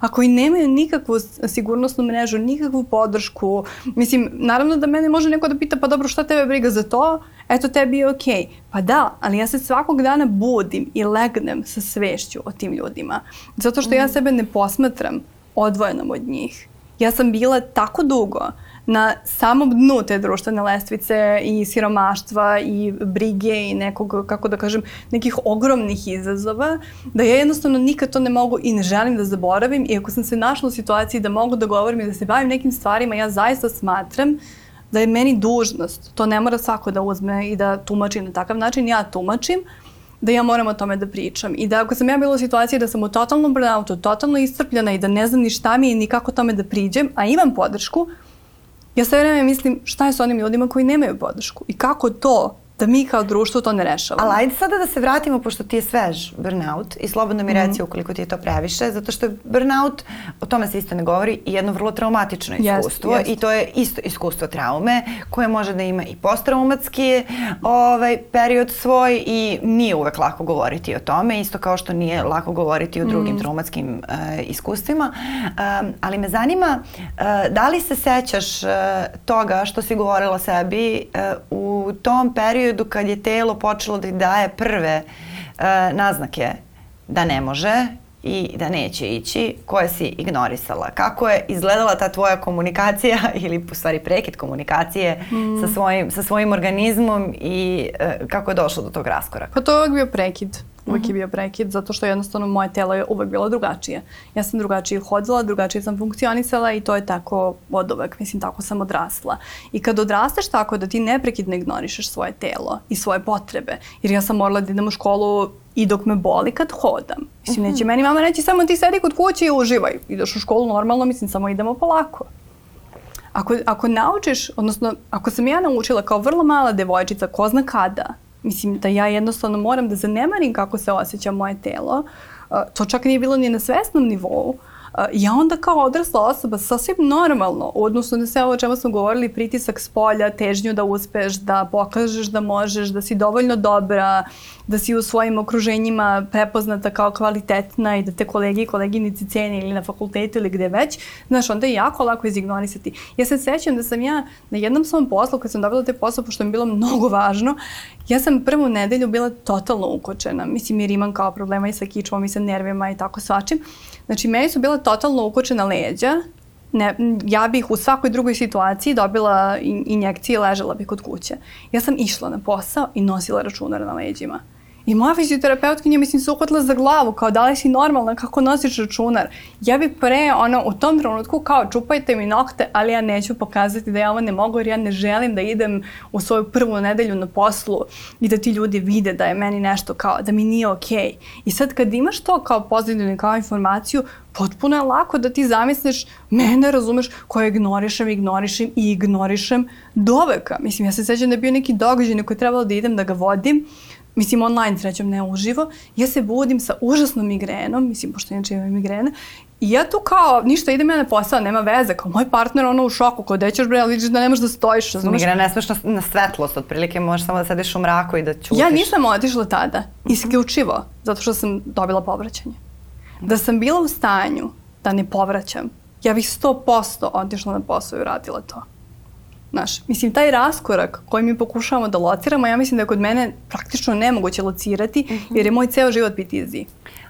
a koji nemaju nikakvu sigurnosnu mrežu, nikakvu podršku. Mislim, naravno da mene može neko da pita, pa dobro, šta tebe briga za to? Eto, tebi je okej. Okay. Pa da, ali ja se svakog dana budim i legnem sa svešću o tim ljudima. Zato što ja mm. sebe ne posmatram odvojenom od njih. Ja sam bila tako dugo na samom dnu te društvene lestvice i siromaštva i brige i nekog, kako da kažem, nekih ogromnih izazova, da ja jednostavno nikad to ne mogu i ne želim da zaboravim i ako sam se našla u situaciji da mogu da govorim i da se bavim nekim stvarima, ja zaista smatram da je meni dužnost, to ne mora svako da uzme i da tumači na takav način, ja tumačim, da ja moram o tome da pričam. I da ako sam ja bila u situaciji da sam u totalnom burnoutu, totalno iscrpljena i da ne znam ni šta mi je ni kako tome da priđem, a imam podršku, ja sve vreme mislim šta je sa onim ljudima koji nemaju podršku? I kako to da mi kao društvo to ne rešavamo. Ali ajde sada da se vratimo, pošto ti je svež burnout i slobodno mi reci mm. ukoliko ti je to previše, zato što je burnout, o tome se isto ne govori, i jedno vrlo traumatično iskustvo jest, jest. i to je isto iskustvo traume koje može da ima i posttraumatski ovaj, period svoj i nije uvek lako govoriti o tome, isto kao što nije lako govoriti o drugim mm. traumatskim uh, iskustvima. Um, ali me zanima, uh, da li se sećaš uh, toga što si govorila sebi uh, u tom periodu periodu kad je telo počelo da daje prve uh, naznake da ne može i da neće ići, koje si ignorisala. Kako je izgledala ta tvoja komunikacija ili u stvari prekid komunikacije mm. sa, svojim, sa svojim organizmom i uh, kako je došlo do tog raskoraka? Pa to je bio prekid. Uvijek je mhm. bio prekid zato što jednostavno moje telo je uvek bilo drugačije. Ja sam drugačije hodila, drugačije sam funkcionisala i to je tako od uvek. Mislim, tako sam odrasla. I kad odrasteš tako da ti neprekidno ignorišeš svoje telo i svoje potrebe, jer ja sam morala da idem u školu i dok me boli kad hodam. Mislim, neće mhm. meni mama reći samo ti sedi kod kuće i uživaj. Ideš u školu normalno, mislim, samo idemo polako. Ako, ako naučiš, odnosno, ako sam ja naučila kao vrlo mala devojčica, ko zna kada, Mislim da ja jednostavno moram da zanemarim kako se osjeća moje telo. To čak nije bilo ni na svesnom nivou. Ja onda kao odrasla osoba sasvim normalno, odnosno na sve ovo čemu smo govorili, pritisak s polja, težnju da uspeš, da pokažeš da možeš, da si dovoljno dobra, da si u svojim okruženjima prepoznata kao kvalitetna i da te kolegi i koleginici cene ili na fakultetu ili gde već, znaš, onda je jako lako izignorisati. Ja se sećam da sam ja na jednom svom poslu, kad sam dobila te posao, pošto mi je bilo mnogo važno, ja sam prvu nedelju bila totalno ukočena. Mislim, jer imam kao problema i sa kičvom i sa nervima i tako svačim. Znači, meni su bila totalno ukočena leđa, ne, ja bih u svakoj drugoj situaciji dobila injekcije i ležela bih kod kuće. Ja sam išla na posao i nosila računar na leđima. I moja fizioterapeutkinja, mislim, se uhvatila za glavu, kao da li si normalna, kako nosiš računar. Ja bih pre, ono, u tom trenutku, kao čupajte mi nokte, ali ja neću pokazati da ja ovo ne mogu, jer ja ne želim da idem u svoju prvu nedelju na poslu i da ti ljudi vide da je meni nešto kao, da mi nije okej. Okay. I sad kad imaš to kao pozitivnu kao informaciju, potpuno je lako da ti zamisliš, mene razumeš, koje ignorišem, ignorišem i ignorišem doveka. Mislim, ja se sećam da je bio neki događaj na koji je trebalo da idem da ga vodim, mislim online srećom ne uživo, ja se budim sa užasnom migrenom, mislim pošto inače imam migrene, I ja tu kao, ništa, idem ja na posao, nema veze, kao moj partner ono u šoku, kao dećeš bre, ali vidiš da nemaš da stojiš, razumeš? Migrena ne smeš na, na svetlost, otprilike možeš samo da sediš u mraku i da ćutiš. Ja nisam otišla tada, isključivo, zato što sam dobila povraćanje. Da sam bila u stanju da ne povraćam, ja bih 100% otišla na posao i uradila to. Znaš, mislim, taj raskorak koji mi pokušavamo da lociramo, ja mislim da je kod mene praktično nemoguće locirati, mm -hmm. jer je moj ceo život PTSD.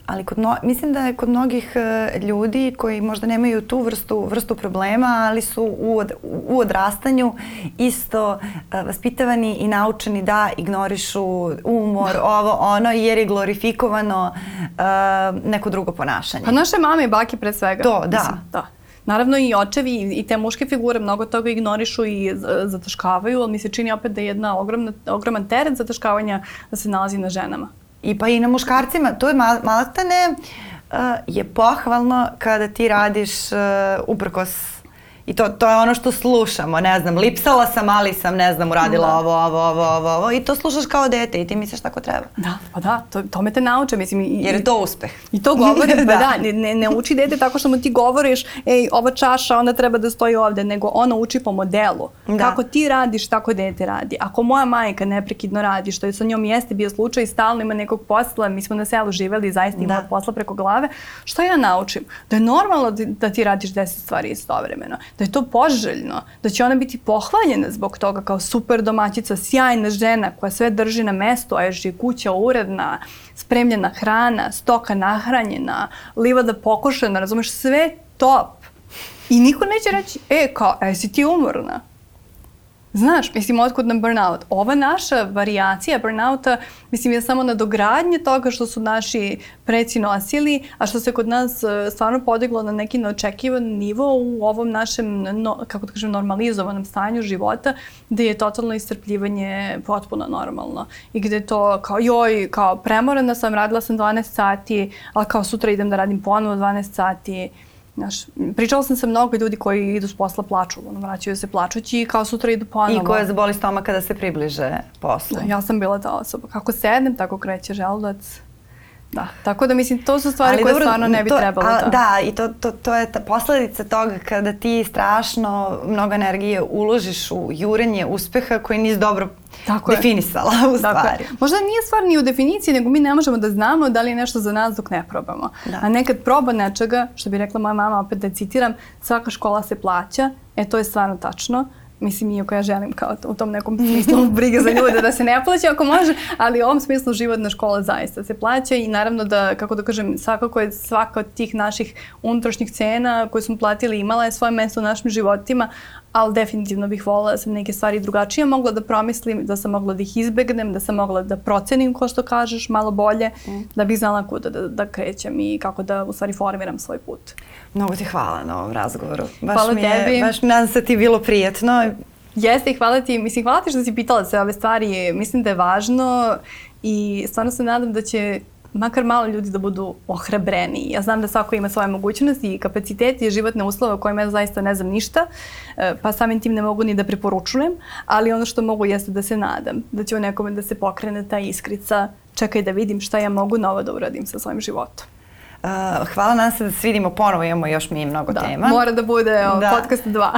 Ali kod no, mislim da je kod mnogih uh, ljudi koji možda nemaju tu vrstu, vrstu problema, ali su u, od, u odrastanju isto uh, vaspitavani i naučeni da ignorišu umor, da. ovo, ono, jer je glorifikovano uh, neko drugo ponašanje. Pa naše mame i bake pre svega. To, da. Mislim, da. Naravno i očevi i te muške figure mnogo toga ignorišu i zataškavaju, ali mi se čini opet da je jedna ogromna, ogroman teret zataškavanja da se nalazi na ženama. I pa i na muškarcima, to je mal, maltane uh, je pohvalno kada ti radiš uh, uprkos I to, to je ono što slušamo, ne znam, lipsala sam, ali sam, ne znam, uradila da. ovo, ovo, ovo, ovo, ovo i to slušaš kao dete i ti misliš tako treba. Da, pa da, to, to me te nauče, mislim. I, Jer je to uspeh. I to govori, pa da, da ne, ne uči dete tako što mu ti govoriš, ej, ova čaša, ona treba da stoji ovde, nego ono uči po modelu. Da. Kako ti radiš, tako dete radi. Ako moja majka neprekidno radi, što je sa njom jeste bio slučaj, stalno ima nekog posla, mi smo na selu živeli, zaista ima da. posla preko glave, što ja naučim? Da je normalno da, da ti radiš deset stvari istovremeno da je to poželjno, da će ona biti pohvaljena zbog toga kao super domaćica, sjajna žena koja sve drži na mestu, a još je kuća uredna, spremljena hrana, stoka nahranjena, livada pokošena, razumeš, sve top. I niko neće reći, e, kao, e, si ti umorna? Znaš, mislim, otkud nam burnout? Ova naša variacija burnouta, mislim, je samo na dogradnje toga što su naši preci nosili, a što se kod nas e, stvarno podiglo na neki neočekivan nivo u ovom našem, no, kako da kažem, normalizovanom stanju života, gde je totalno iscrpljivanje potpuno normalno. I gde to kao, joj, kao premorena sam, radila sam 12 sati, ali kao sutra idem da radim ponovo 12 sati, Znaš, pričala sam sa mnogo ljudi koji idu s posla plaču, ono, vraćaju se plačući i kao sutra idu ponovo. I koja zaboli stoma kada se približe poslu. Da, ja sam bila ta osoba. Kako sednem, tako kreće želudac. Da, tako da mislim, to su stvari Ali koje dobro, stvarno ne bi to, trebalo da... Da, i to, to, to je ta posledica toga kada ti strašno mnogo energije uložiš u jurenje uspeha koji nisi dobro Tako definisala je. u stvari. Je. Možda nije stvar ni u definiciji, nego mi ne možemo da znamo da li je nešto za nas dok ne probamo. Da. A nekad proba nečega, što bi rekla moja mama, opet da citiram, svaka škola se plaća, e to je stvarno tačno mislim, iako ja želim kao u tom nekom smislu brige za ljude da se ne plaća ako može, ali u ovom smislu životna škola zaista se plaća i naravno da, kako da kažem, svakako je svaka od tih naših unutrašnjih cena koje smo platili imala je svoje mesto u našim životima, ali definitivno bih volila da sam neke stvari drugačije mogla da promislim, da sam mogla da ih izbegnem, da sam mogla da procenim, ko što kažeš, malo bolje, mm. da bih znala kuda da, da krećem i kako da u stvari formiram svoj put. Mnogo ti hvala na ovom razgovoru. Baš hvala mi je, tebi. Baš nadam se ti bilo prijetno. Jeste i hvala ti, mislim, hvala ti što si pitala sve ove stvari, mislim da je važno i stvarno se nadam da će makar malo ljudi da budu ohrabreni. Ja znam da svako ima svoje mogućnosti i kapaciteti i životne uslove o kojima ja zaista ne znam ništa, e, pa samim tim ne mogu ni da preporučujem, ali ono što mogu jeste da se nadam, da će u nekome da se pokrene ta iskrica, čekaj da vidim šta ja mogu novo da uradim sa svojim životom. Uh, hvala nam se da se vidimo ponovo, imamo još mi mnogo da, tema. Mora da bude o, da. podcast 2.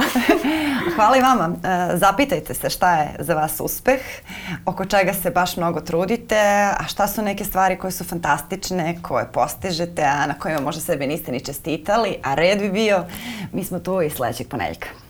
hvala i vama. Uh, zapitajte se šta je za vas uspeh, oko čega se baš mnogo trudite, a šta su neke stvari koje su fantastične, koje postižete, a na kojima možda sebe niste ni čestitali, a red bi bio, mi smo tu i sledećeg poneljka.